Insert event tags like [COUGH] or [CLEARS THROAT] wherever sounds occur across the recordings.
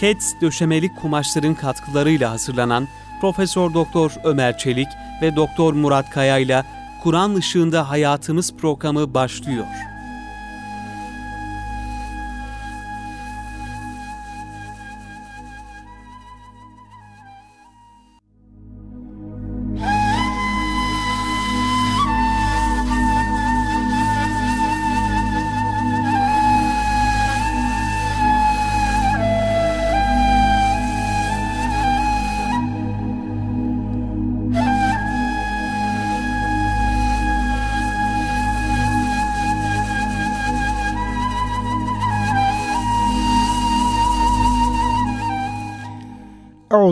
Keds döşemelik kumaşların katkılarıyla hazırlanan Profesör Doktor Ömer Çelik ve Doktor Murat Kaya ile Kur'an ışığında hayatımız programı başlıyor.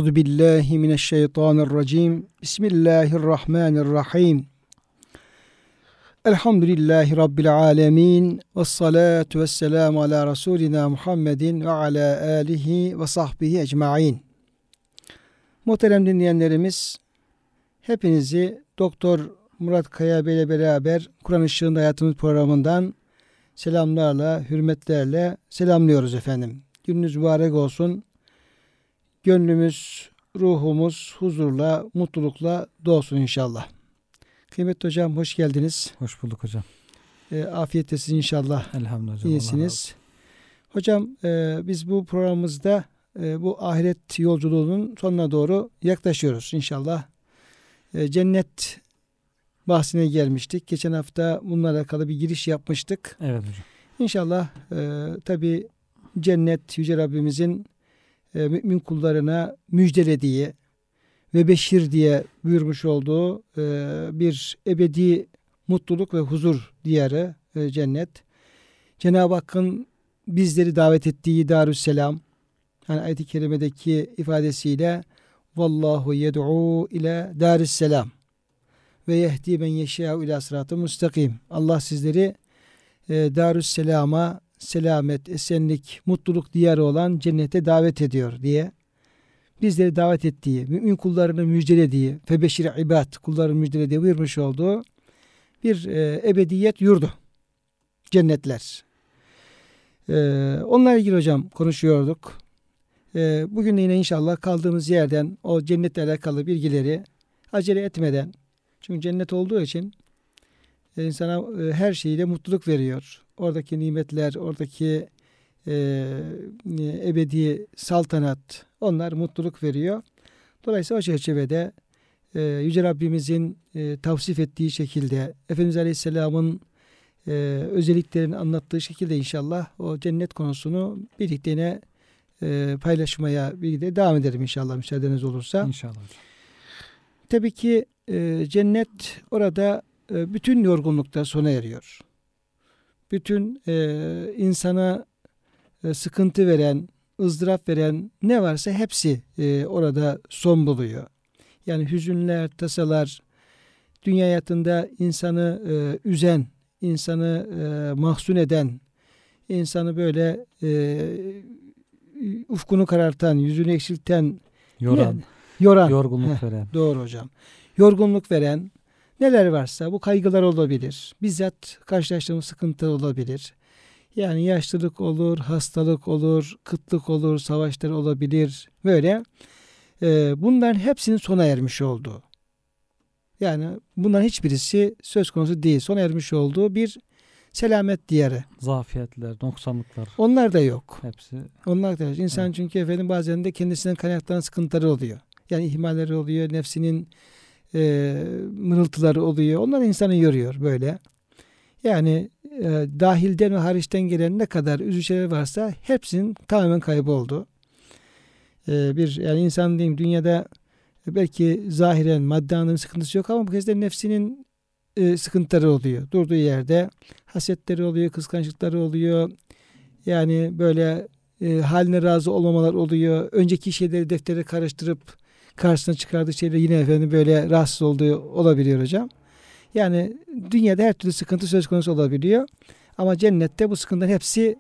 Euzu billahi mineşşeytanirracim. Bismillahirrahmanirrahim. Elhamdülillahi rabbil alamin. Ves salatu vesselamu ala rasulina Muhammedin ve ala alihi ve sahbihi ecmaîn. Muhterem dinleyenlerimiz, hepinizi Doktor Murat Kaya Bey ile beraber Kur'an Işığında Hayatımız programından selamlarla, hürmetlerle selamlıyoruz efendim. Gününüz mübarek olsun gönlümüz, ruhumuz huzurla, mutlulukla dolsun inşallah. Kıymetli hocam hoş geldiniz. Hoş bulduk hocam. E, afiyet inşallah. Elhamdülillah. İyisiniz. Hocam e, biz bu programımızda e, bu ahiret yolculuğunun sonuna doğru yaklaşıyoruz inşallah. E, cennet bahsine gelmiştik. Geçen hafta bununla alakalı bir giriş yapmıştık. Evet hocam. İnşallah e, tabi cennet Yüce Rabbimizin e, mümin kullarına müjdelediği ve beşir diye buyurmuş olduğu e, bir ebedi mutluluk ve huzur diyarı e, cennet. Cenab-ı Hakk'ın bizleri davet ettiği Darüsselam yani ayet-i kerimedeki ifadesiyle Vallahu yed'u ile Darüsselam ve yehdi men yeşâ'u ila sıratı müstakim. Allah sizleri e, Darüsselam'a selamet, esenlik, mutluluk diyarı olan cennete davet ediyor diye bizleri davet ettiği, mümin kullarını müjdelediği, febeşir ibad kullarını müjdelediği buyurmuş olduğu bir e, ebediyet yurdu. Cennetler. E, onlarla ilgili hocam konuşuyorduk. E, bugün yine inşallah kaldığımız yerden o cennetle alakalı bilgileri acele etmeden çünkü cennet olduğu için e, insana e, her şeyiyle mutluluk veriyor oradaki nimetler, oradaki e, ebedi saltanat onlar mutluluk veriyor. Dolayısıyla o çerçevede e, Yüce Rabbimizin e, tavsif ettiği şekilde Efendimiz Aleyhisselam'ın e, özelliklerini anlattığı şekilde inşallah o cennet konusunu birlikte yine e, paylaşmaya birlikte devam ederim inşallah müsaadeniz olursa. İnşallah. Tabii ki e, cennet orada e, bütün yorgunlukta sona eriyor bütün e, insana e, sıkıntı veren, ızdırap veren ne varsa hepsi e, orada son buluyor. Yani hüzünler, tasalar, dünya hayatında insanı e, üzen, insanı e, mahzun eden, insanı böyle e, ufkunu karartan, yüzünü eksilten, yoran, ne? yoran, yorgunluk veren. Doğru hocam. Yorgunluk veren, Neler varsa bu kaygılar olabilir. Bizzat karşılaştığımız sıkıntı olabilir. Yani yaşlılık olur, hastalık olur, kıtlık olur, savaşlar olabilir. Böyle e, bunların hepsinin sona ermiş olduğu. Yani bunların hiçbirisi söz konusu değil. Sona ermiş olduğu bir selamet diyarı. Zafiyetler, noksanlıklar. Onlar da yok. Hepsi. Onlar da yok. İnsan evet. çünkü efendim bazen de kendisinden kaynaklanan sıkıntıları oluyor. Yani ihmalleri oluyor, nefsinin e, mırıltıları oluyor. Onlar insanı yoruyor böyle. Yani e, dahilden ve hariçten gelen ne kadar üzücü şeyler varsa hepsinin tamamen kayboldu. E, bir yani insan diyeyim dünyada belki zahiren maddi anlamda sıkıntısı yok ama bu kez de nefsinin e, sıkıntıları oluyor. Durduğu yerde hasetleri oluyor, kıskançlıkları oluyor. Yani böyle e, haline razı olmamalar oluyor. Önceki şeyleri deftere karıştırıp karşısına çıkardığı şeyle yine efendim böyle rahatsız olduğu olabiliyor hocam. Yani dünyada her türlü sıkıntı söz konusu olabiliyor. Ama cennette bu sıkıntıların hepsi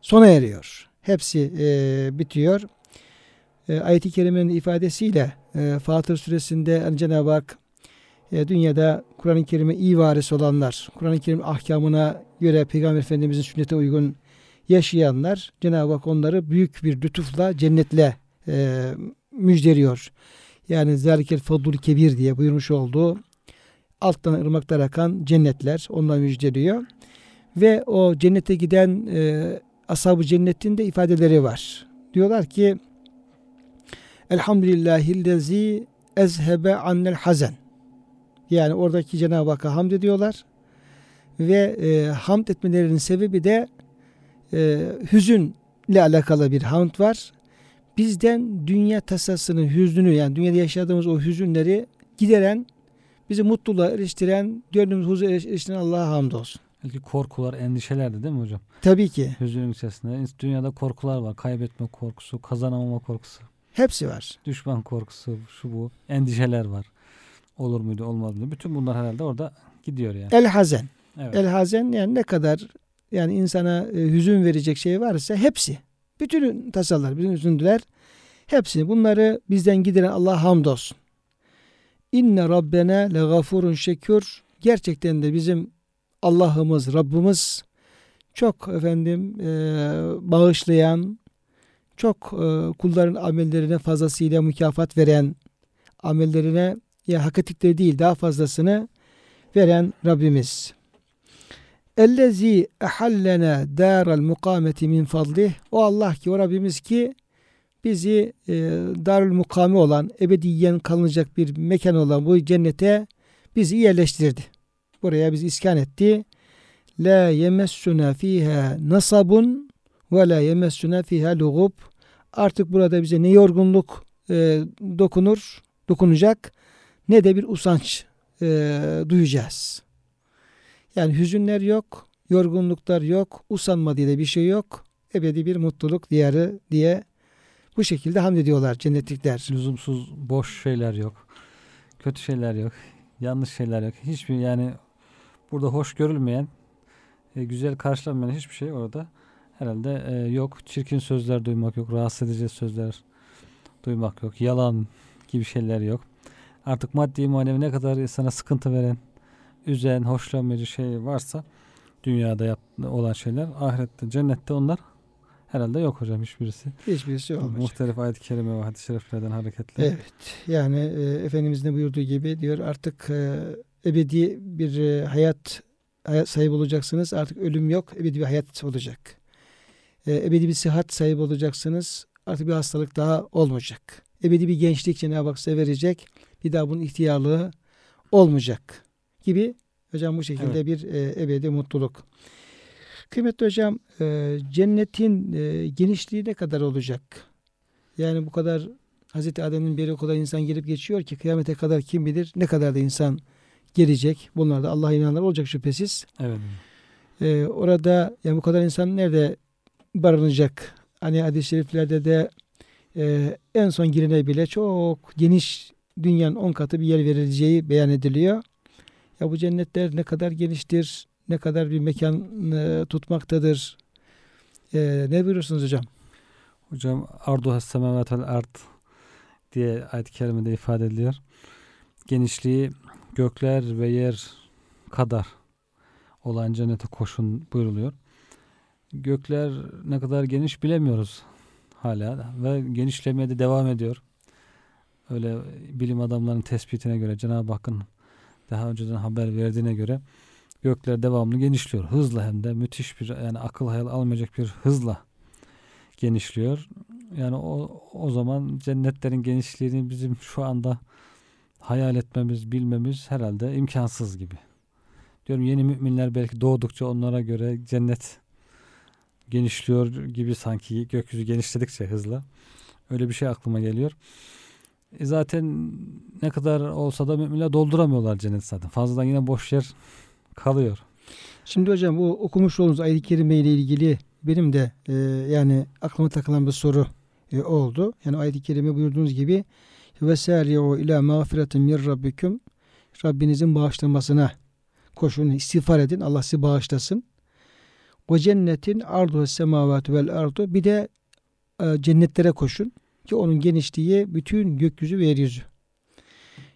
sona eriyor. Hepsi e, bitiyor. E, ayet-i kerimenin ifadesiyle e, Fatır suresinde hani Cenab-ı Hak e, dünyada Kur'an-ı Kerim'e iyi varis olanlar, Kur'an-ı Kerim ahkamına göre Peygamber Efendimizin sünnete uygun yaşayanlar Cenab-ı Hak onları büyük bir lütufla cennetle e, müjdeliyor. Yani zalikel fadlul kebir diye buyurmuş olduğu alttan ırmaklar akan cennetler onunla müjdeliyor. Ve o cennete giden e, ashab-ı cennetin de ifadeleri var. Diyorlar ki Elhamdülillahillezi ezhebe annel hazen. Yani oradaki Cenab-ı Hakk'a hamd ediyorlar. Ve e, hamd etmelerinin sebebi de e, hüzünle alakalı bir hamd var. Bizden dünya tasasını, hüznünü yani dünyada yaşadığımız o hüzünleri gideren, bizi mutluluğa eriştiren, gönlümüz huzur eriştiren Allah'a hamdolsun. Belki korkular, endişelerdi değil mi hocam? Tabii ki. Hüzünün içerisinde. Dünyada korkular var. Kaybetme korkusu, kazanamama korkusu, Hepsi var. düşman korkusu, şu bu. Endişeler var. Olur muydu, olmaz mıydı? Bütün bunlar herhalde orada gidiyor yani. El hazen. Evet. El hazen yani ne kadar yani insana e, hüzün verecek şey varsa hepsi. Bütün tasalar, bütün üzüntüler hepsini bunları bizden gideren Allah hamdolsun. İnne Rabbena le gafurun şekür. Gerçekten de bizim Allah'ımız, Rabbimiz çok efendim e, bağışlayan, çok e, kulların amellerine fazlasıyla mükafat veren, amellerine ya hak ettikleri değil daha fazlasını veren Rabbimiz. Ellezi ehallena daral mukameti min fadlih. O Allah ki o Rabbimiz ki bizi e, darül mukame olan ebediyen kalınacak bir mekan olan bu cennete bizi yerleştirdi. Buraya bizi iskan etti. La yemessuna fiha nasabun ve la yemessuna fiha lugub. Artık burada bize ne yorgunluk e, dokunur, dokunacak ne de bir usanç e, duyacağız. Yani hüzünler yok, yorgunluklar yok, usanma diye de bir şey yok. Ebedi bir mutluluk diyarı diye bu şekilde hamd ediyorlar cennetlikler. Lüzumsuz boş şeyler yok. Kötü şeyler yok. Yanlış şeyler yok. Hiçbir yani burada hoş görülmeyen, e, güzel karşılanmayan hiçbir şey orada herhalde e, yok. Çirkin sözler duymak yok. Rahatsız edici sözler duymak yok. Yalan gibi şeyler yok. Artık maddi manevi ne kadar sana sıkıntı veren, üzen, hoşlanmayıcı şey varsa dünyada yap, olan şeyler ahirette, cennette onlar herhalde yok hocam hiçbirisi. Hiçbirisi olmayacak. Muhtelif ayet-i kerime ve hadis-i şeriflerden hareketle. Evet. Yani e, Efendimizin de buyurduğu gibi diyor artık e, ebedi bir e, hayat, hayat sahibi olacaksınız. Artık ölüm yok. Ebedi bir hayat olacak. E, ebedi bir sıhhat sahibi olacaksınız. Artık bir hastalık daha olmayacak. Ebedi bir gençlik Cenab-ı Hak size verecek. Bir daha bunun ihtiyarlığı olmayacak gibi hocam bu şekilde Evet. bir e, ebedi mutluluk. Kıymetli hocam e, cennetin e, genişliği ne kadar olacak? Yani bu kadar Hazreti Adem'in beri o kadar insan gelip geçiyor ki kıyamete kadar kim bilir ne kadar da insan gelecek. Bunlar da Allah'a inananlar olacak şüphesiz. Evet. Ee, orada yani bu kadar insan nerede barınacak? Hani hadis-i şeriflerde de e, en son girene bile çok geniş dünyanın on katı bir yer verileceği beyan ediliyor. Ya bu cennetler ne kadar geniştir, ne kadar bir mekan e, tutmaktadır. E, ne buyurursunuz hocam? Hocam ardu semavat vel ard diye ayet-i kerimede ifade ediliyor. Genişliği gökler ve yer kadar olan cennete koşun buyruluyor. Gökler ne kadar geniş bilemiyoruz hala ve genişlemeye de devam ediyor. Öyle bilim adamlarının tespitine göre Cenab-ı Hakk'ın daha önceden haber verdiğine göre gökler devamlı genişliyor. Hızla hem de müthiş bir yani akıl hayal almayacak bir hızla genişliyor. Yani o, o zaman cennetlerin genişliğini bizim şu anda hayal etmemiz, bilmemiz herhalde imkansız gibi. Diyorum yeni müminler belki doğdukça onlara göre cennet genişliyor gibi sanki gökyüzü genişledikçe hızla. Öyle bir şey aklıma geliyor. E zaten ne kadar olsa da müminler dolduramıyorlar cennet zaten. Fazladan yine boş yer kalıyor. Şimdi hocam bu okumuş olduğunuz ayet-i kerime ile ilgili benim de e, yani aklıma takılan bir soru e, oldu. Yani ayet-i kerime buyurduğunuz gibi vesari'u ila mağfiretin min rabbikum Rabbinizin bağışlamasına koşun, istiğfar edin. Allah sizi bağışlasın. Ve cennetin ardu semavati vel ardu bir de e, cennetlere koşun ki onun genişliği bütün gökyüzü ve yeryüzü.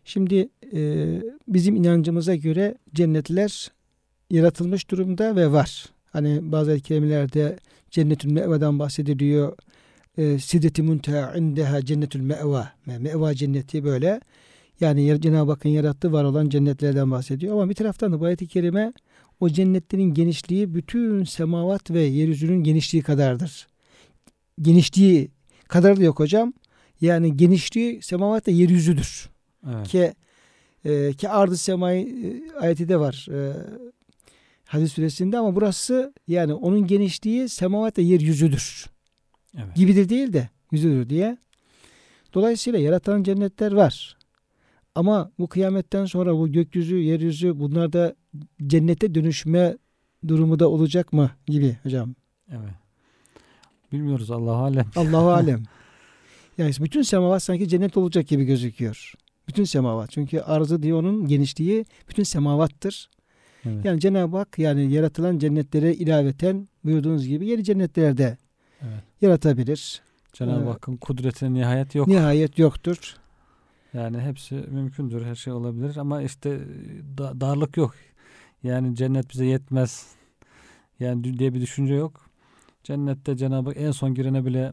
Şimdi e, bizim inancımıza göre cennetler yaratılmış durumda ve var. Hani bazı ayet-i kerimelerde cennetül me'veden bahsediliyor. E, Sideti munteha indeha cennetül me'va. Me- Me'va cenneti böyle. Yani Cenab-ı Hakk'ın yarattığı var olan cennetlerden bahsediyor. Ama bir taraftan da bu ayet-i kerime o cennetlerin genişliği bütün semavat ve yeryüzünün genişliği kadardır. Genişliği kadar da yok hocam. Yani genişliği semavat ve yeryüzüdür. Evet. Ki e, ki ardı semayı e, ayeti de var. E, hadis suresinde ama burası yani onun genişliği semavat ve yeryüzüdür. evet. Gibidir değil de yüzüdür diye. Dolayısıyla yaratan cennetler var. Ama bu kıyametten sonra bu gökyüzü, yeryüzü bunlar da cennete dönüşme durumu da olacak mı gibi hocam. Evet. Bilmiyoruz Allah alem. Allahu alem. [LAUGHS] [LAUGHS] Yani bütün semavat sanki cennet olacak gibi gözüküyor. Bütün semavat. Çünkü arzı diye onun genişliği bütün semavattır. Evet. Yani Cenab-ı Hak yani yaratılan cennetlere ilaveten buyurduğunuz gibi yeni cennetler Evet. yaratabilir. Cenab-ı Evet. Hakk'ın kudretine nihayet yok. Nihayet yoktur. Yani hepsi mümkündür. Her şey olabilir ama işte da- darlık yok. Yani cennet bize yetmez. Yani diye bir düşünce yok. Cennette Cenab-ı en son girene bile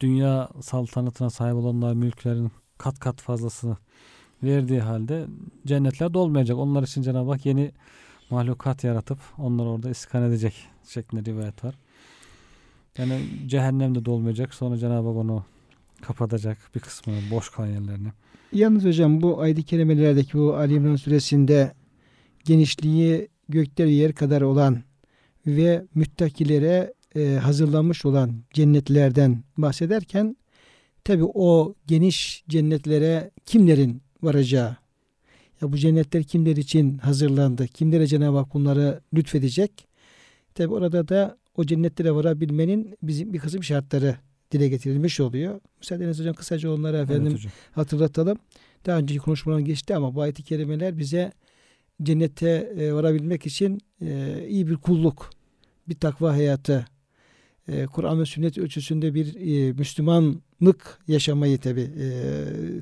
dünya saltanatına sahip olanlar mülklerin kat kat fazlasını verdiği halde cennetler dolmayacak. Onlar için Cenab-ı Hak yeni mahlukat yaratıp onları orada iskan edecek şeklinde rivayet var. Yani cehennem de dolmayacak. Sonra Cenab-ı Hak onu kapatacak bir kısmını, boş kalan yerlerini. Yalnız hocam bu ayet-i kerimelerdeki bu Ali İmran suresinde genişliği gökler yer kadar olan ve müttakilere e, hazırlanmış olan cennetlerden bahsederken tabi o geniş cennetlere kimlerin varacağı ya bu cennetler kimler için hazırlandı? Kimlere Cenab-ı Hak bunları lütfedecek? Tabi orada da o cennetlere varabilmenin bizim bir kısım şartları dile getirilmiş oluyor. Müsaadenizle hocam kısaca onları efendim Evet hocam. hatırlatalım. Daha önceki konuşmadan geçti ama bu ayet-i kerimeler bize cennete e, varabilmek için e, iyi bir kulluk, bir takva hayatı, e, Kur'an ve sünnet ölçüsünde bir e, Müslümanlık yaşamayı tabi e,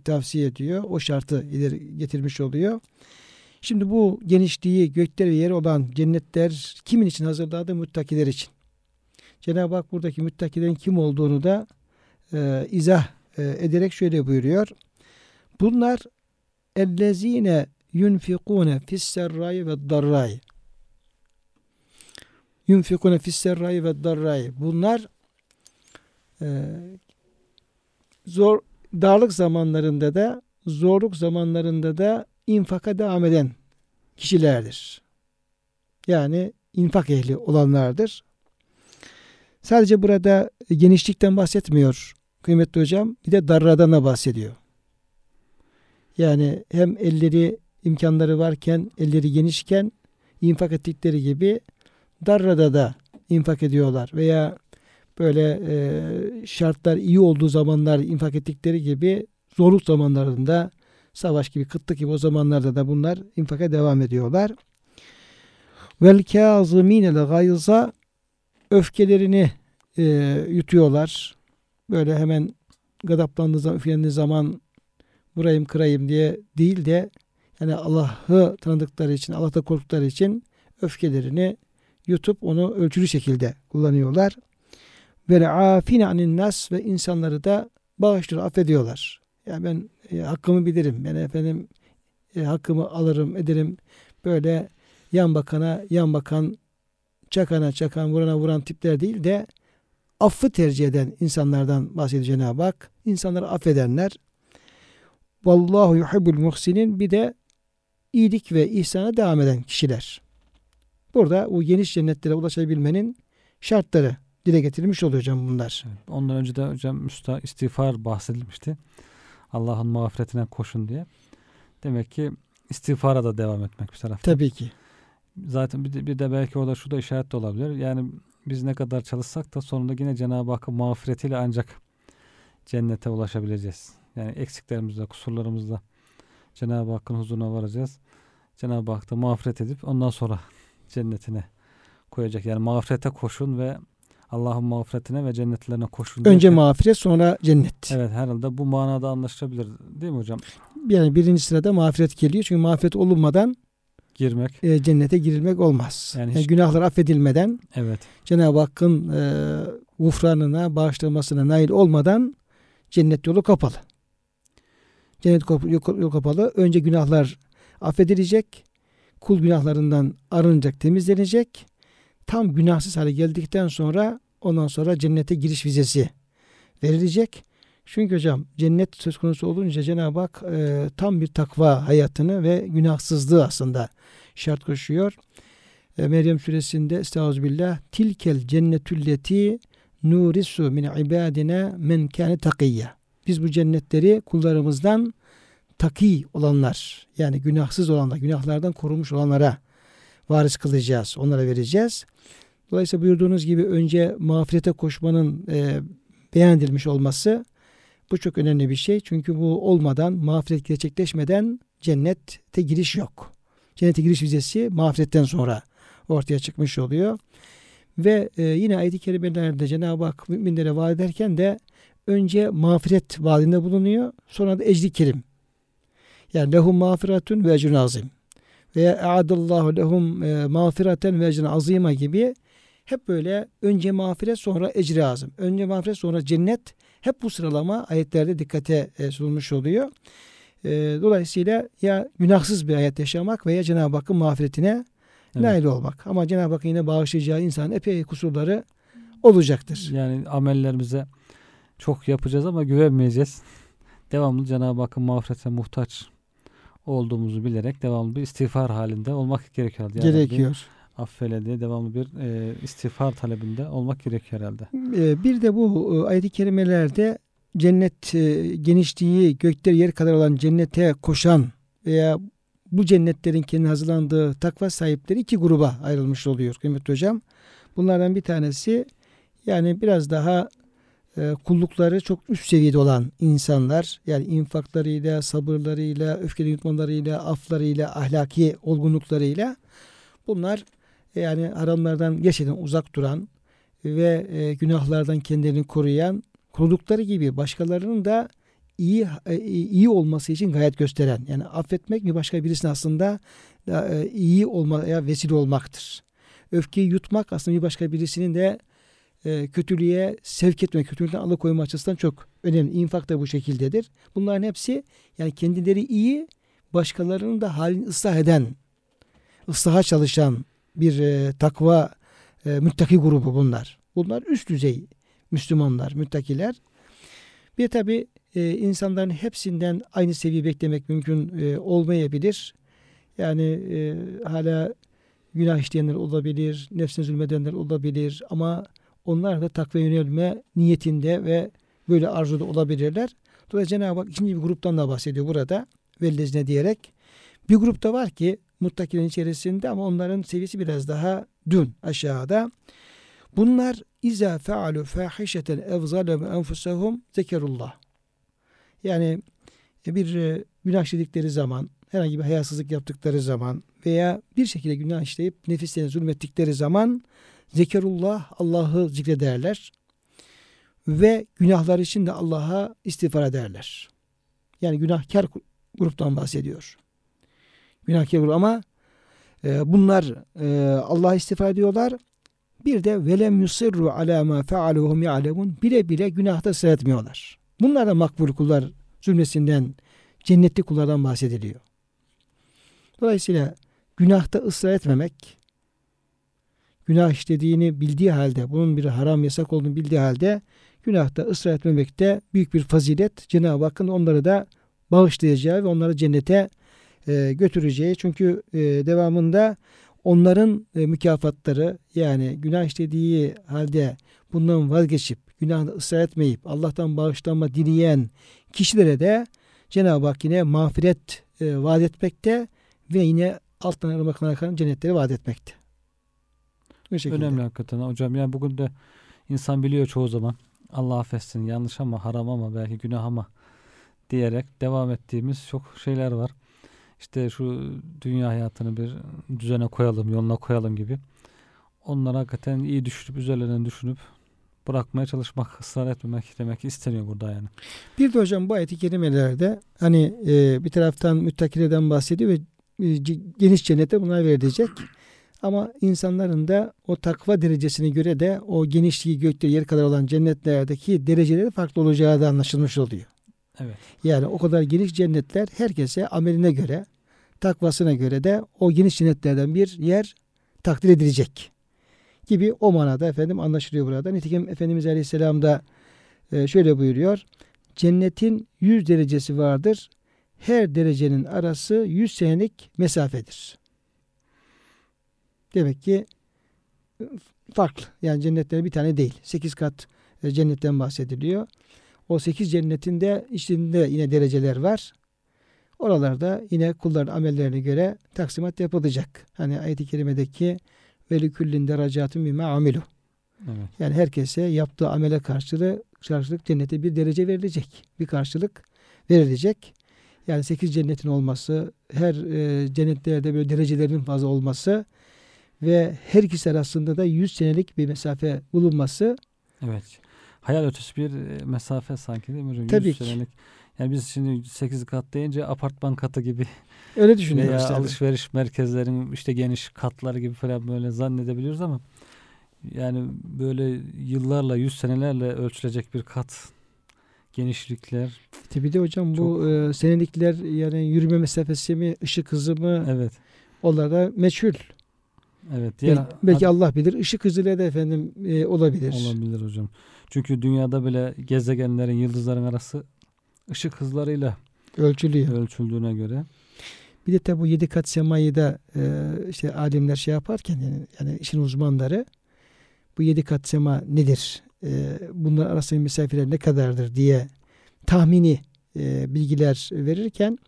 tavsiye ediyor. O şartı ileri getirmiş oluyor. Şimdi bu genişliği gökler ve yer olan cennetler kimin için hazırlandı? Muttakiler için. Cenab-ı Hak buradaki muttakilerin kim olduğunu da e, izah e, ederek şöyle buyuruyor. Bunlar ellezine yunfikune fisserrai ve darrai. Yunfikune fisserrai ve darrai. Bunlar e, zor darlık zamanlarında da zorluk zamanlarında da infaka devam eden kişilerdir. Yani infak ehli olanlardır. Sadece burada genişlikten bahsetmiyor kıymetli hocam. Bir de darradan da bahsediyor. Yani hem elleri imkanları varken, elleri genişken infak ettikleri gibi darrada da infak ediyorlar. Veya böyle e, şartlar iyi olduğu zamanlar infak ettikleri gibi zorluk zamanlarında savaş gibi, kıtlık gibi o zamanlarda da bunlar infaka devam ediyorlar. Vel kâzimînel gayza öfkelerini e, yutuyorlar. Böyle hemen gadaplandığı zaman, öfkelendiği zaman vurayım kırayım diye değil de yani Allah'ı tanıdıkları için, Allah'ta korktukları için öfkelerini yutup onu ölçülü şekilde kullanıyorlar. Ve afine anin nas ve insanları da bağışlıyor, affediyorlar. Yani ben e, hakkımı bilirim. Ben efendim e, hakkımı alırım, ederim. Böyle yan bakana, yan bakan, çakana, çakan, vurana, vuran tipler değil de affı tercih eden insanlardan bahsediyor Cenab-ı Hak. İnsanları affedenler. Vallahu yuhibbul muhsinin bir de iyilik ve ihsana devam eden kişiler. Burada o geniş cennetlere ulaşabilmenin şartları dile getirilmiş oluyor hocam bunlar. Evet. Ondan önce de hocam müsta istiğfar bahsedilmişti. Allah'ın mağfiretine koşun diye. Demek ki istiğfara da devam etmek bir taraftan. Tabii ki. Zaten bir de, bir de belki orada şu da işaret de olabilir. Yani biz ne kadar çalışsak da sonunda yine Cenab-ı Hakk'ın mağfiretiyle ancak cennete ulaşabileceğiz. Yani eksiklerimizle, kusurlarımızla Cenab-ı Hakk'ın huzuruna varacağız. Cenab-ı Hak da mağfiret edip ondan sonra cennetine koyacak. Yani mağfirete koşun ve Allah'ın mağfiretine ve cennetlerine koşun. Önce derken- mağfiret sonra cennet. Evet herhalde bu manada anlaşılabilir değil mi hocam? Yani birinci sırada mağfiret geliyor. Çünkü mağfiret olunmadan girmek. e, cennete girilmek olmaz. Yani Yani, hiç- günahlar affedilmeden Evet. Cenab-ı Hakk'ın e, gufranına, bağışlamasına nail olmadan cennet yolu kapalı. Cennet kop- yol yol kapalı. Önce günahlar affedilecek. Kul günahlarından arınacak, temizlenecek. Tam günahsız hale geldikten sonra ondan sonra cennete giriş vizesi verilecek. Çünkü hocam cennet söz konusu olunca Cenab-ı Hak e, tam bir takva hayatını ve günahsızlığı aslında şart koşuyor. E, Meryem suresinde Estağfirullah tilkel cennetülleti nurisu min ibadina men kâne takiyya. Biz bu cennetleri kullarımızdan taki olanlar yani günahsız olanlar, günahlardan korunmuş olanlara varis kılacağız, onlara vereceğiz. Dolayısıyla buyurduğunuz gibi önce mağfirete koşmanın e, beyan olması bu çok önemli bir şey. Çünkü bu olmadan, mağfiret gerçekleşmeden cennete giriş yok. Cennete giriş vizesi mağfiretten sonra ortaya çıkmış oluyor. Ve e, yine ayet-i kerimelerde Cenab-ı Hak müminlere vaat ederken de önce mağfiret vaadinde bulunuyor. Sonra da ecri kerim. Yani lehum mağfiretun ve ecrun azim. Veya e'adallahu lehum e, mağfireten ve ecrun azima gibi hep böyle önce mağfiret sonra ecri azim. Önce mağfiret sonra cennet. Hep bu sıralama ayetlerde dikkate e, sunulmuş oluyor. E, dolayısıyla ya günahsız bir hayat yaşamak veya Cenab-ı Hakk'ın mağfiretine Evet. nail olmak. Ama Cenab-ı Hakk'ın yine bağışlayacağı insan epey kusurları olacaktır. Yani amellerimize çok yapacağız ama güvenmeyeceğiz. Devamlı Cenab-ı Hakk'ın mağfiretine muhtaç olduğumuzu bilerek devamlı bir istiğfar halinde olmak gerekiyor. herhalde. Ya Rabbi, Gerekiyor. affeyle diye devamlı bir e, istiğfar talebinde olmak gerekiyor herhalde. Ee, Bir de bu e, ayet-i kerimelerde cennet e, genişliği gökler yer kadar olan cennete koşan veya bu cennetlerin kendi hazırlandığı takva sahipleri iki gruba ayrılmış oluyor kıymetli hocam. Bunlardan bir tanesi yani biraz daha e, kullukları çok üst seviyede olan insanlar yani infaklarıyla, sabırlarıyla, öfkeli yutmalarıyla, aflarıyla, ahlaki olgunluklarıyla bunlar e, yani haramlardan gerçekten uzak duran ve e, günahlardan kendilerini koruyan, korudukları gibi başkalarının da iyi e, iyi olması için gayret gösteren. Yani affetmek bir başka birisinin aslında e, iyi olmaya vesile olmaktır. Öfkeyi yutmak aslında bir başka birisinin de e, kötülüğe sevk etme, kötülükten alıkoyma açısından çok önemli. İnfak da bu şekildedir. Bunların hepsi yani kendileri iyi, başkalarının da halini ıslah eden, ıslaha çalışan bir e, takva e, müttaki grubu bunlar. Bunlar üst düzey Müslümanlar, müttakiler. Bir tabi e, insanların hepsinden aynı seviye beklemek mümkün e, olmayabilir. Yani e, hala günah işleyenler olabilir, nefsine zulmedenler olabilir ama onlar da takva yönelme niyetinde ve böyle arzuda olabilirler. Dolayısıyla Cenab-ı Hak ikinci bir gruptan da bahsediyor burada. Vellezine diyerek. Bir grupta var ki muttakilerin içerisinde ama onların seviyesi biraz daha dün aşağıda. Bunlar iza fealu fahişeten ev zalemu enfusahum zekerullah. Yani bir e, günah işledikleri zaman, herhangi bir hayasızlık yaptıkları zaman veya bir şekilde günah işleyip nefislerine zulmettikleri zaman zekerullah Allah'ı zikrederler ve günahlar için de Allah'a istiğfar ederler. Yani günahkar gruptan bahsediyor. Günahkar grup ama e, bunlar e, Allah'a istiğfar ediyorlar. Bir de velem yusirru ala ma fealuhum ya'lemun bile bile günahta ısrar etmiyorlar. Bunlar da makbul kullar cümlesinden cennetli kullardan bahsediliyor. Dolayısıyla günahta ısrar etmemek günah işlediğini bildiği halde bunun bir haram yasak olduğunu bildiği halde günahta ısrar etmemek de büyük bir fazilet. Cenab-ı Hakk'ın onları da bağışlayacağı ve onları cennete e, götüreceği. Çünkü e, devamında onların e, mükafatları yani günah işlediği halde bundan vazgeçip günahda ısrar etmeyip Allah'tan bağışlanma dileyen kişilere de Cenab-ı Hak yine mağfiret e, vaat etmekte ve yine alttan ırmaklarına akan cennetleri vaat etmekte. Bu şekilde. Önemli hakikaten hocam. Yani bugün de insan biliyor çoğu zaman Allah affetsin yanlış ama haram ama belki günah ama diyerek devam ettiğimiz çok şeyler var. İşte şu dünya hayatını bir düzene koyalım, yoluna koyalım gibi. Onları hakikaten iyi düşünüp, üzerlerine düşünüp bırakmaya çalışmak, ısrar etmemek demek isteniyor burada yani. Bir de hocam bu ayet-i kerimelerde hani e, bir taraftan müttakilerden bahsediyor ve e, geniş cennete bunlar verilecek. Ama insanların da o takva derecesine göre de o genişliği gökte yer kadar olan cennetlerdeki dereceleri farklı olacağı da anlaşılmış oluyor. Evet. Yani o kadar geniş cennetler herkese ameline göre, takvasına göre de o geniş cennetlerden bir yer takdir edilecek gibi o manada efendim anlaşılıyor burada. Nitekim Efendimiz Aleyhisselam da e, şöyle buyuruyor. Cennetin 100 derecesi vardır. Her derecenin arası 100 senelik mesafedir. Demek ki e, farklı. Yani cennetler bir tane değil. 8 kat e, cennetten bahsediliyor. O 8 cennetin de içinde yine dereceler var. Oralarda yine kulların amellerine göre taksimat yapılacak. Hani ayet-i kerimedeki ve küllin derecatun bima amilu. Evet. Yani herkese yaptığı amele karşılığı karşılık cennete bir derece verilecek. Bir karşılık verilecek. Yani 8 cennetin olması, her e, cennetlerde böyle derecelerin fazla olması ve her ikisi arasında da 100 senelik bir mesafe bulunması Evet. Hayal ötesi bir e, mesafe sanki değil mi hocam? Tabii 100 ki. senelik. Yani biz şimdi 8 kat deyince apartman katı gibi [LAUGHS] öyle düşünüyoruz. veya tabii. alışveriş merkezlerinin işte geniş katları gibi falan böyle zannedebiliyoruz ama yani böyle yıllarla, yüz senelerle ölçülecek bir kat genişlikler. Tabii de hocam bu e, senelikler yani yürüme mesafesi mi, ışık hızı mı Evet. onlar da meçhul. Evet. Diğer Belki, belki Allah bilir. Işık hızıyla da efendim e, olabilir. olabilir hocam. Çünkü dünyada bile gezegenlerin, yıldızların arası ışık hızlarıyla Ölçülüyor. ölçüldüğüne göre. Bir de tabi bu yedi kat semayı da e, işte alimler şey yaparken yani, yani işin uzmanları bu yedi kat sema nedir? E, bunlar arasındaki mesafeler ne kadardır diye tahmini e, bilgiler verirken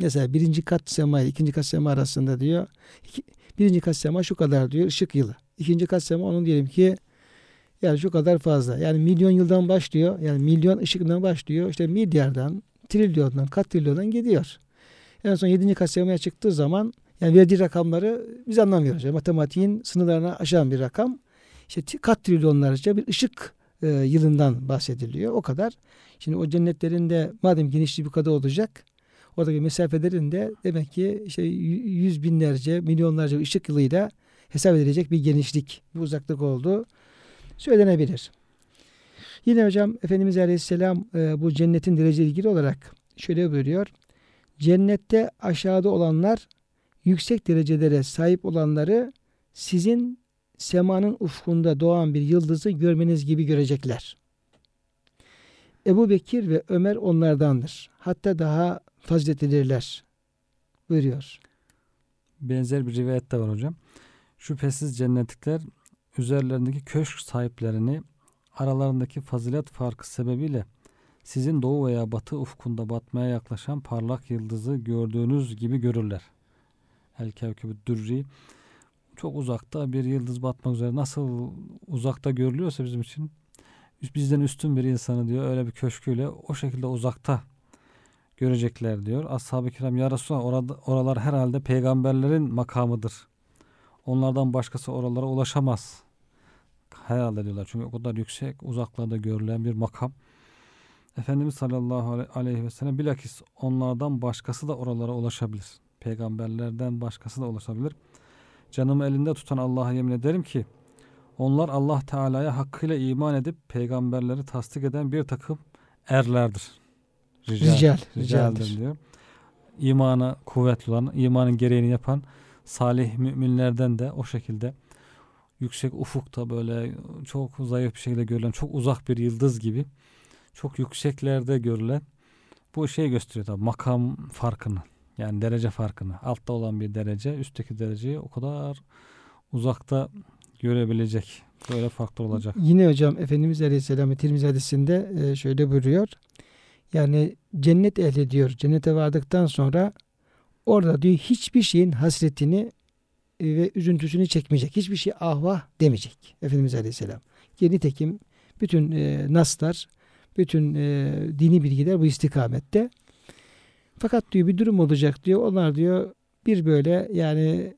mesela birinci kat sema ile ikinci kat sema arasında diyor iki, birinci kat sema şu kadar diyor ışık yılı. İkinci kat sema onun diyelim ki yani şu kadar fazla. Yani milyon yıldan başlıyor. Yani milyon ışık yılından başlıyor. İşte milyardan, trilyondan, katrilyondan gidiyor. En son 7. kasemaya çıktığı zaman yani verdiği rakamları biz anlamıyoruz. Yani matematiğin sınırlarına aşan bir rakam. İşte kat trilyonlarca bir ışık e, yılından bahsediliyor. O kadar. Şimdi o cennetlerin de madem genişliği bu kadar olacak oradaki mesafelerin de demek ki işte yüz binlerce, milyonlarca ışık yılıyla hesap edilecek bir genişlik, bir uzaklık olduğu söylenebilir. Yine hocam Efendimiz Aleyhisselam e, bu cennetin derece ilgili olarak şöyle buyuruyor. Cennette aşağıda olanlar yüksek derecelere sahip olanları sizin semanın ufkunda doğan bir yıldızı görmeniz gibi görecekler. Ebu Bekir ve Ömer onlardandır. Hatta daha faziletlidirler. Buyuruyor. Benzer bir rivayet de var hocam. Şüphesiz cennetlikler üzerlerindeki köşk sahiplerini aralarındaki fazilet farkı sebebiyle sizin doğu veya batı ufkunda batmaya yaklaşan parlak yıldızı gördüğünüz gibi görürler. El Kevkebü Dürri çok uzakta bir yıldız batmak üzere nasıl uzakta görülüyorsa bizim için bizden üstün bir insanı diyor öyle bir köşküyle o şekilde uzakta görecekler diyor. Ashab-ı kiram ya Resulallah orada, oralar herhalde peygamberlerin makamıdır. Onlardan başkası oralara ulaşamaz. Herhalde diyorlar. Çünkü o kadar yüksek uzaklarda görülen bir makam. Efendimiz sallallahu aleyhi- ve sellem bilakis onlardan başkası da oralara ulaşabilir. Peygamberlerden başkası da ulaşabilir. Canımı elinde tutan Allah'a yemin ederim ki onlar Allah Teala'ya hakkıyla iman edip peygamberleri tasdik eden bir takım erlerdir. Rical, ricaldir ricaldir. diyor. İmanı kuvvetli olan, imanın gereğini yapan salih müminlerden de o şekilde yüksek ufukta böyle çok zayıf bir şekilde görülen, çok uzak bir yıldız gibi çok yükseklerde görülen bu şey gösteriyor tabii makam farkını. Yani derece farkını. Altta olan bir derece, üstteki dereceyi o kadar uzakta görebilecek. Böyle farklı olacak. Yine hocam Efendimiz Aleyhisselam Tirmizi hadisinde şöyle buyuruyor. Yani cennet ehli diyor. Cennete vardıktan sonra orada diyor hiçbir şeyin hasretini e, ve üzüntüsünü çekmeyecek. Hiçbir şey ahvah demeyecek. Efendimiz Aleyhisselam. Ki nitekim bütün e, naslar, bütün e, dini bilgiler bu istikamette. Fakat diyor bir durum olacak diyor. Onlar diyor bir böyle yani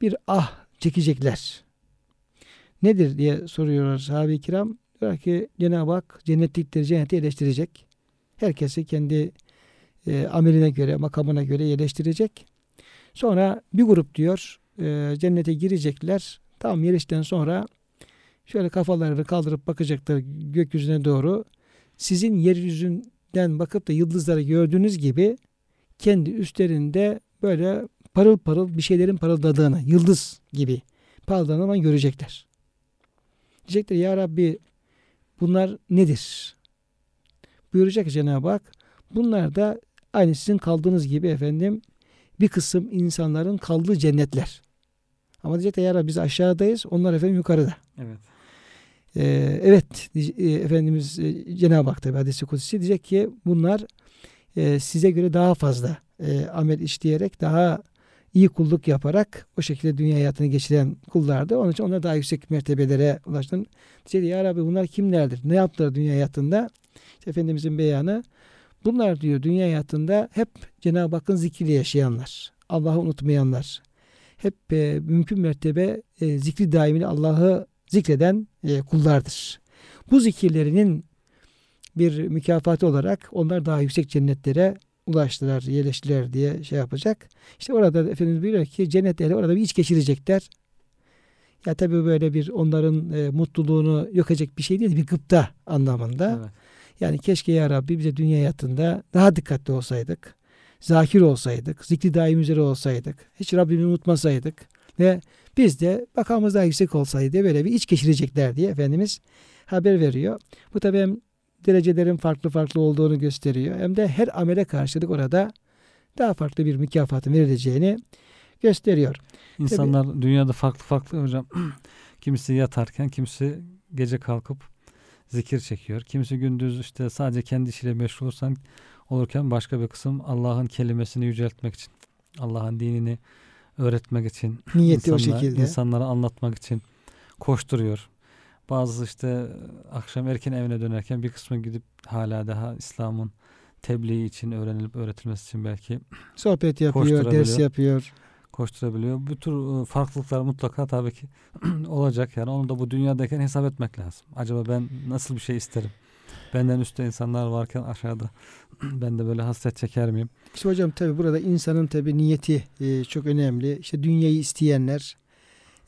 bir ah çekecekler. Nedir diye soruyorlar sahabe-i kiram. Diyor ki Cenab-ı Hak cennetlikleri cennete yerleştirecek. Herkesi kendi e, ameline göre, makamına göre yerleştirecek. Sonra bir grup diyor e, cennete girecekler. Tam yerişten sonra şöyle kafalarını kaldırıp bakacaklar gökyüzüne doğru. Sizin yeryüzünden bakıp da yıldızları gördüğünüz gibi kendi üstlerinde böyle parıl parıl bir şeylerin parıldadığını, yıldız gibi parıldadığını görecekler. Diyecekler ya Rabbi bunlar nedir? Buyuracak Cenab-ı Hak. Bunlar da aynı sizin kaldığınız gibi efendim bir kısım insanların kaldığı cennetler. Ama diyecekler ya Rabbi biz aşağıdayız. Onlar efendim yukarıda. Evet. Ee, evet e, Efendimiz e, Cenab-ı Hak tabi hadisi kutsi diyecek ki bunlar e, size göre daha fazla e, amel işleyerek daha iyi kulluk yaparak o şekilde dünya hayatını geçiren kullardı. Onun için onlar daha yüksek mertebelere ulaştın. Diyecek ya Rabbi bunlar kimlerdir? Ne yaptılar dünya hayatında? İşte Efendimizin beyanı bunlar diyor dünya hayatında hep Cenab-ı Hakk'ın zikriyle yaşayanlar. Allah'ı unutmayanlar. Hep e, mümkün mertebe e, zikri daimini Allah'ı zikreden e, kullardır. Bu zikirlerinin bir mükafatı olarak onlar daha yüksek cennetlere ulaştılar, yerleştiler diye şey yapacak. İşte orada Efendimiz buyuruyor ki cennet orada bir iç geçirecekler. Ya tabii böyle bir onların e, mutluluğunu yok edecek bir şey değil, bir gıpta anlamında. Evet. Yani keşke ya Rabbi bize dünya hayatında daha dikkatli olsaydık. Zakir olsaydık, zikri daim üzere olsaydık, hiç Rabbimi unutmasaydık ve biz de makamımız daha yüksek olsaydı böyle bir iç geçirecekler diye Efendimiz haber veriyor. Bu tabi hem derecelerin farklı farklı olduğunu gösteriyor hem de her amele karşılık orada daha farklı bir mükafatın verileceğini gösteriyor. İnsanlar dünyada farklı farklı hocam. [CLEARS THROAT] kimisi yatarken, kimisi gece kalkıp zikir çekiyor. Kimisi gündüz işte sadece kendi işiyle meşgul olursan olurken başka bir kısım Allah'ın kelimesini yüceltmek için, Allah'ın dinini öğretmek için, [CLEARS THROAT] Niyeti o insanlara- şekilde. insanlara anlatmak için koşturuyor. Bazı işte akşam erken evine dönerken bir kısmı gidip hala daha İslam'ın tebliği için öğrenilip öğretilmesi için belki Sohbet yapıyor, ders yapıyor. Koşturabiliyor. Bu tür e, farklılıklar mutlaka tabii ki [CLEARS THROAT] olacak. Yani onu da bu dünyadayken hesap etmek lazım. Acaba ben nasıl bir şey isterim? Benden üstte insanlar varken aşağıda [CLEARS THROAT] ben de böyle hasret çeker miyim? İşte hocam tabi burada insanın tabi niyeti e, çok önemli. İşte dünyayı isteyenler,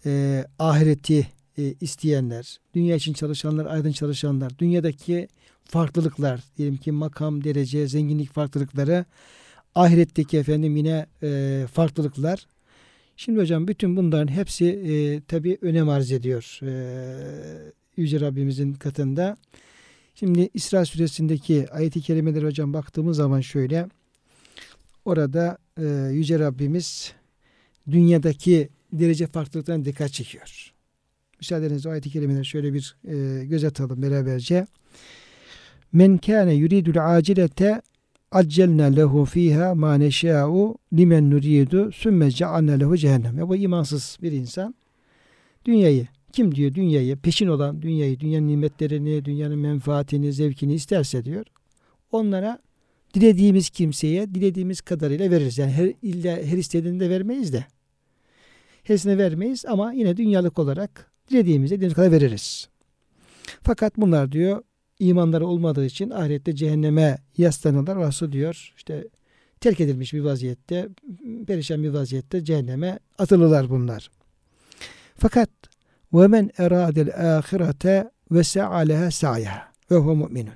e, ahireti e, isteyenler, dünya için çalışanlar, aydın çalışanlar, dünyadaki farklılıklar, diyelim ki makam, derece, zenginlik farklılıkları, ahiretteki efendim yine e, farklılıklar. Şimdi hocam bütün bunların hepsi e, tabi önem arz ediyor e, Yüce Rabbimizin katında. Şimdi İsra suresindeki ayeti kerimeler hocam baktığımız zaman şöyle orada e, Yüce Rabbimiz dünyadaki derece farklılıklarına dikkat çekiyor. Müsaadenizle ayet-i kerimeleri şöyle bir e, göz atalım beraberce. Men kâne yuridul acilete accelna lehu fiha ma neşâ'u limen nuridu sümme cealna lehu cehennem. Ya bu imansız bir insan dünyayı kim diyor dünyayı peşin olan dünyayı, dünyanın nimetlerini, dünyanın menfaatini, zevkini isterse diyor. Onlara dilediğimiz kimseye dilediğimiz kadarıyla veririz. Yani her illa her istediğini de vermeyiz de. Hepsine vermeyiz ama yine dünyalık olarak dilediğimize dilediğimiz kadar veririz. Fakat bunlar diyor imanları olmadığı için ahirette cehenneme yaslanırlar. Orası diyor işte terk edilmiş bir vaziyette, perişan bir vaziyette cehenneme atılırlar bunlar. Fakat ve men eradel ahirete ve se'aleha sa'yaha ve huve mu'minun.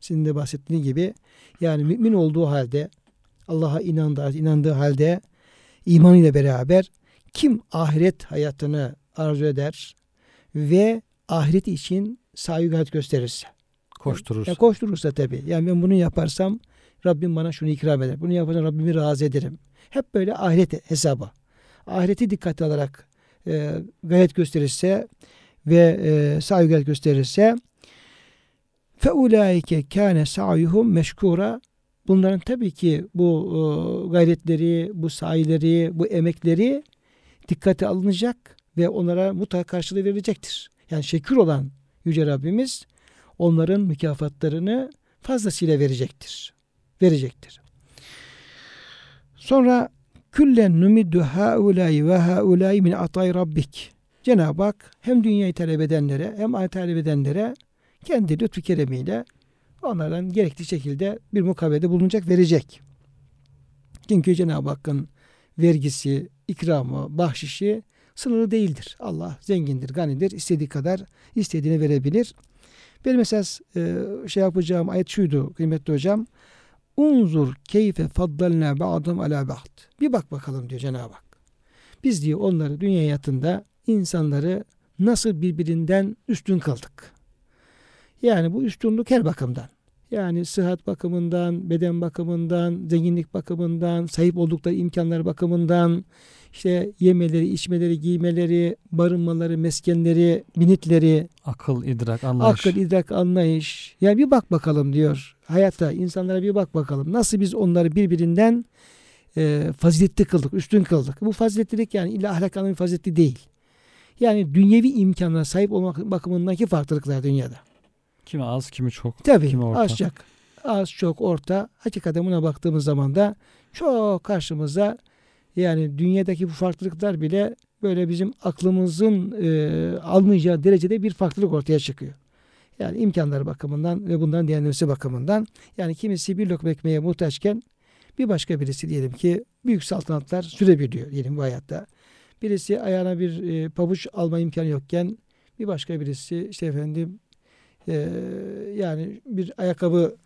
Sizin de bahsettiğiniz gibi yani mümin olduğu halde Allah'a inandığı, inandığı halde imanıyla beraber kim ahiret hayatını arzu eder ve ahiret için gayret gösterirse. Koşturursa. Ya koşturursa tabii. Yani ben bunu yaparsam Rabbim bana şunu ikram eder. Bunu yaparsam Rabbimi razı ederim. Hep böyle ahiret hesabı. Ahireti dikkate alarak e, gayret gösterirse ve e, sahi gayret gösterirse fe ulaike kâne sa'yuhum meşkura bunların tabii ki bu e, gayretleri, bu sahileri, bu emekleri dikkate alınacak ve onlara mutlaka karşılığı verilecektir. Yani şekür olan Yüce Rabbimiz onların mükafatlarını fazlasıyla verecektir. Verecektir. Sonra küllen numiddu haulâi ve haulâi min atay rabbik. Cenab-ı Hak hem dünyayı talep edenlere hem ahiret talep edenlere kendi lütfu keremiyle onlardan gerekli şekilde bir mukabelede bulunacak, verecek. Çünkü Cenab-ı Hakk'ın vergisi, ikramı, bahşişi sınırı değildir. Allah zengindir, ganidir. istediği kadar istediğini verebilir. Benim esas e, şey yapacağım ayet şuydu kıymetli hocam. Unzur keyfe faddalna ba'dum ala ba'd. Bir bak bakalım diyor Cenab-ı Hak. Biz diyor onları dünya hayatında insanları nasıl birbirinden üstün kıldık. Yani bu üstünlük her bakımdan. Yani sıhhat bakımından, beden bakımından, zenginlik bakımından, sahip oldukları imkanlar bakımından, işte yemeleri, içmeleri, giymeleri, barınmaları, meskenleri, binitleri, Akıl, idrak, anlayış. akıl, idrak, anlayış. Yani bir bak bakalım diyor. Hayata, insanlara bir bak bakalım. Nasıl biz onları birbirinden e, faziletli kıldık, üstün kıldık. Bu faziletlilik yani illa ahlak anlamı faziletli değil. Yani dünyevi imkanlara sahip olmak bakımındaki farklılıklar dünyada. Kimi az, kimi çok. Tabii Kimi orta. az çok, az çok orta. Hakikaten buna baktığımız zaman da çok karşımıza yani dünyadaki bu farklılıklar bile böyle bizim aklımızın e, almayacağı derecede bir farklılık ortaya çıkıyor. Yani imkanları bakımından ve bundan diğerlemesi bakımından. Yani kimisi bir lokma ekmeğe muhtaçken bir başka birisi diyelim ki büyük saltanatlar sürebiliyor diyelim bu hayatta. Birisi ayağına bir e, pabuç alma imkanı yokken bir başka birisi işte efendim e, yani bir ayakkabı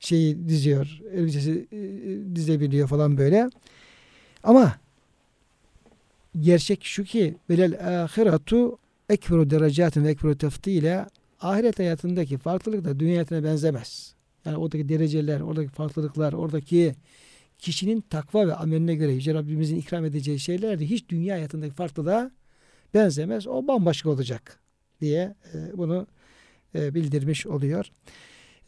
şeyi diziyor, elbisesi e, dizebiliyor falan böyle. Ama gerçek şu ki velel ahiretu ekberu derecatin ve ekberu teftile ahiret hayatındaki farklılık da dünya hayatına benzemez. Yani oradaki dereceler, oradaki farklılıklar, oradaki kişinin takva ve ameline göre Yüce Rabbimizin ikram edeceği şeyler de hiç dünya hayatındaki farklılığa benzemez. O bambaşka olacak diye e, bunu e, bildirmiş oluyor.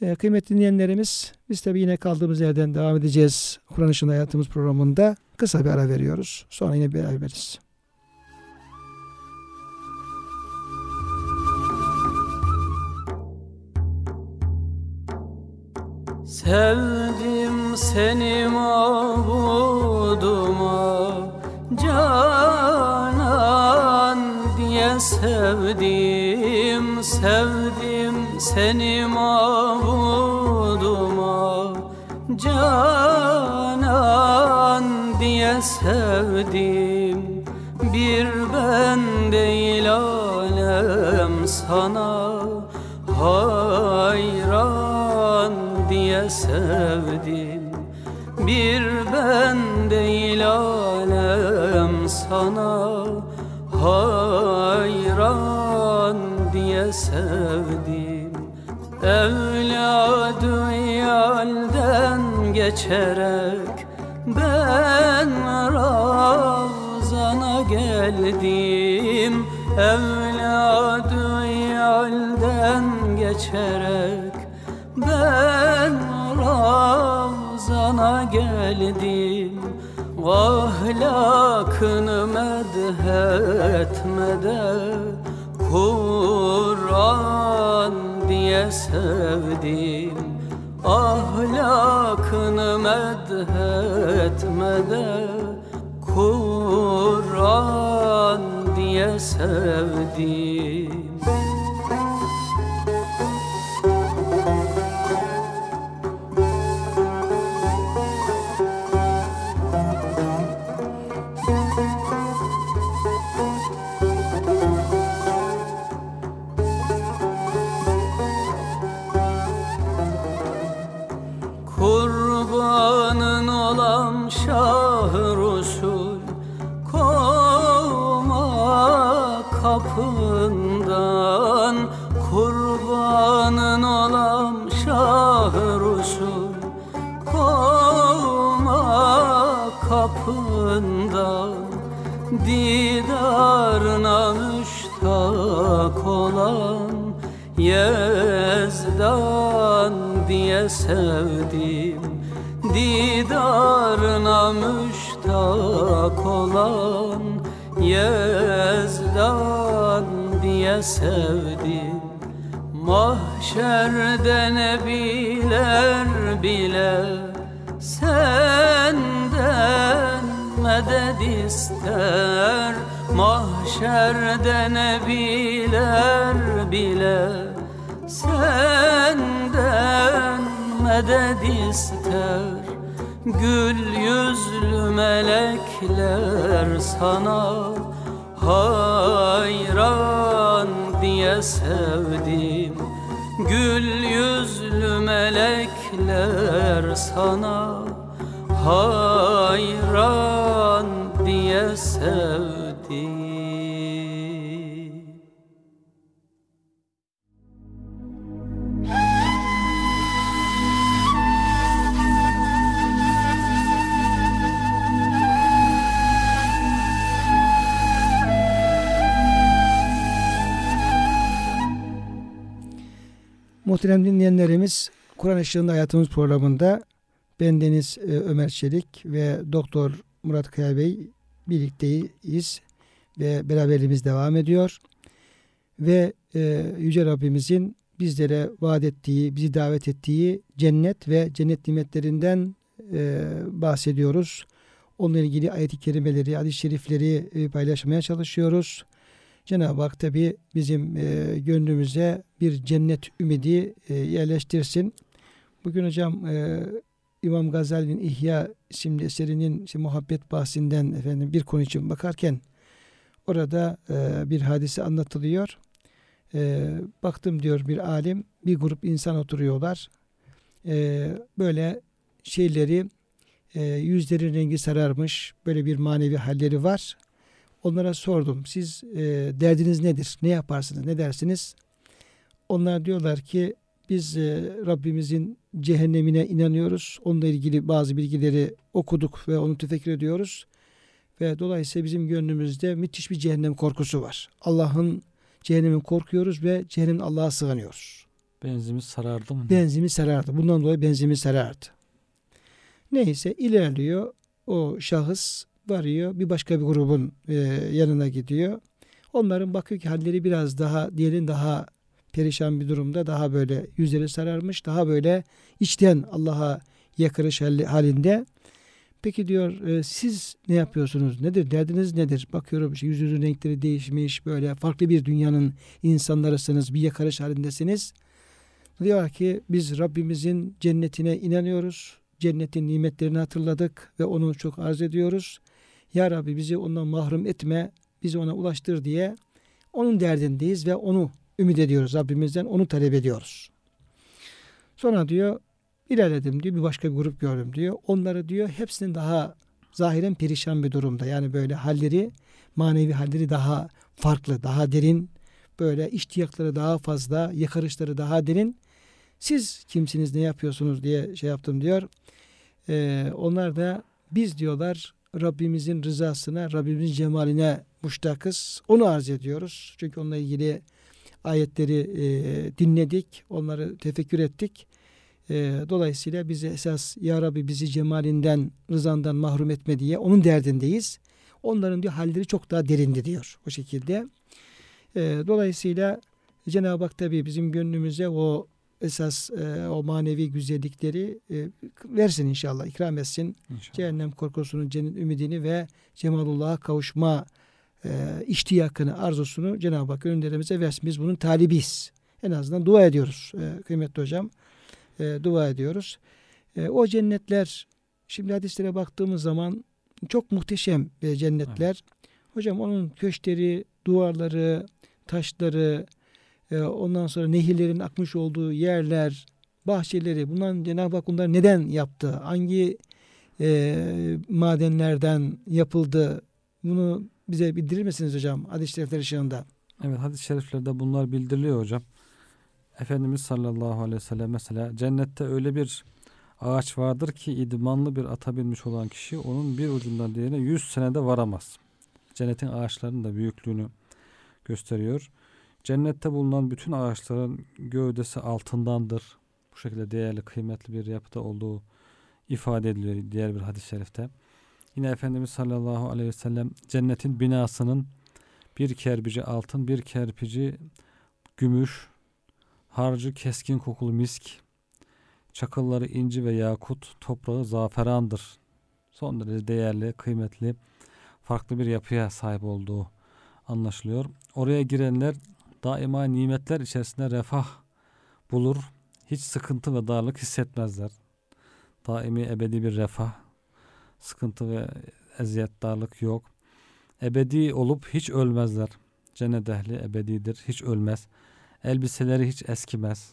E, kıymetli dinleyenlerimiz biz tabi yine kaldığımız yerden devam edeceğiz. Kur'an Işığında Hayatımız programında kısa bir ara veriyoruz. Sonra yine beraberiz. Sevdim seni mabuduma Canan diye sevdim Sevdim seni mabuduma Canan sevdim. Bir ben değil alem sana hayran diye sevdim. Bir ben değil alem sana hayran diye sevdim. Evladı yalden geçerek ben Ravzana geldim Evladı yalden geçerek. Ben Ravzana geldim Ahlakını medhetmede Kur'an diye sevdim Ahlakını medhetmede Kur'an diye sevdim müştak olan Yezdan diye sevdim. Mahşerde nebiler bile Senden medet ister. Mahşerde nebiler bile Senden medet ister. Gül yüzlü melekler sana hayran diye sevdim. Gül yüzlü melekler sana hayran diye sevdim Muhterem dinleyenlerimiz Kur'an Işığında Hayatımız programında bendeniz e, Ömer Çelik ve Doktor Murat Kaya Bey birlikteyiz ve beraberliğimiz devam ediyor. Ve e, Yüce Rabbimizin bizlere vaat ettiği, bizi davet ettiği cennet ve cennet nimetlerinden e, bahsediyoruz. Onunla ilgili ayet-i kerimeleri, hadis-i şerifleri e, paylaşmaya çalışıyoruz. Cenab-ı Hak tabi bizim e, gönlümüze bir cennet ümidi e, yerleştirsin. Bugün hocam e, İmam Gazali'nin İhya isimli eserinin işte, muhabbet bahsinden efendim bir konu için bakarken orada e, bir hadise anlatılıyor. E, baktım diyor bir alim, bir grup insan oturuyorlar. E, böyle şeyleri e, yüzlerin rengi sararmış, böyle bir manevi halleri var. Onlara sordum. Siz e, derdiniz nedir? Ne yaparsınız? Ne dersiniz? Onlar diyorlar ki biz e, Rabbimizin cehennemine inanıyoruz. Onunla ilgili bazı bilgileri okuduk ve onu tefekkür ediyoruz. Ve dolayısıyla bizim gönlümüzde müthiş bir cehennem korkusu var. Allah'ın cehennemin korkuyoruz ve cehennemin Allah'a sığınıyoruz. Benzimiz sarardı mı? Benzimiz sarardı. Bundan dolayı benzimiz sarardı. Neyse ilerliyor. O şahıs varıyor. Bir başka bir grubun e, yanına gidiyor. Onların bakıyor ki halleri biraz daha diğerin daha perişan bir durumda. Daha böyle yüzleri sararmış. Daha böyle içten Allah'a yakarış halinde. Peki diyor e, siz ne yapıyorsunuz? Nedir? Derdiniz nedir? Bakıyorum işte yüzünüzün renkleri değişmiş. Böyle farklı bir dünyanın insanlarısınız. Bir yakarış halindesiniz. Diyor ki biz Rabbimizin cennetine inanıyoruz. Cennetin nimetlerini hatırladık ve onu çok arz ediyoruz. Ya Rabbi bizi ondan mahrum etme, bizi ona ulaştır diye onun derdindeyiz ve onu ümit ediyoruz Rabbimizden, onu talep ediyoruz. Sonra diyor ilerledim diyor bir başka bir grup gördüm diyor. Onları diyor hepsinin daha zahiren perişan bir durumda. Yani böyle halleri, manevi halleri daha farklı, daha derin. Böyle iştiyakları daha fazla, yakarışları daha derin. Siz kimsiniz, ne yapıyorsunuz diye şey yaptım diyor. Ee, onlar da biz diyorlar Rabbimizin rızasına, Rabbimizin cemaline muştakız. Onu arz ediyoruz. Çünkü onunla ilgili ayetleri e, dinledik, onları tefekkür ettik. E, dolayısıyla bizi esas Ya Rabbi bizi cemalinden, rızandan mahrum etme diye onun derdindeyiz. Onların diyor halleri çok daha derindi diyor o şekilde. E, dolayısıyla Cenab-ı Hak tabi bizim gönlümüze o esas e, o manevi güzellikleri e, versin inşallah, ikram etsin. İnşallah. Cehennem korkusunun, cennet ümidini ve cemalullah'a kavuşma e, iştiyakını, arzusunu Cenab-ı Hak önderimize versin. Biz bunun talibiyiz. En azından dua ediyoruz e, kıymetli hocam. E, dua ediyoruz. E, o cennetler, şimdi hadislere baktığımız zaman çok muhteşem e, cennetler. Evet. Hocam onun köşkleri, duvarları, taşları, ondan sonra nehirlerin akmış olduğu yerler, bahçeleri, bundan Cenab-ı Hak bunları neden yaptı? Hangi e, madenlerden yapıldı? Bunu bize bildirir misiniz hocam hadis-i şerifler ışığında? Evet hadis-i şeriflerde bunlar bildiriliyor hocam. Efendimiz sallallahu aleyhi ve sellem mesela cennette öyle bir ağaç vardır ki idmanlı bir ata binmiş olan kişi onun bir ucundan diğerine 100 senede varamaz. Cennetin ağaçlarının da büyüklüğünü gösteriyor. Cennette bulunan bütün ağaçların gövdesi altındandır. Bu şekilde değerli, kıymetli bir yapıda olduğu ifade ediliyor diğer bir hadis-i şerifte. Yine Efendimiz sallallahu aleyhi ve sellem cennetin binasının bir kerpici altın, bir kerpici gümüş, harcı keskin kokulu misk, çakılları inci ve yakut, toprağı zaferandır. Son derece değerli, kıymetli, farklı bir yapıya sahip olduğu anlaşılıyor. Oraya girenler daima nimetler içerisinde refah bulur. Hiç sıkıntı ve darlık hissetmezler. daimi ebedi bir refah, sıkıntı ve eziyet, darlık yok. Ebedi olup hiç ölmezler. Cennet ehli ebedidir, hiç ölmez. Elbiseleri hiç eskimez.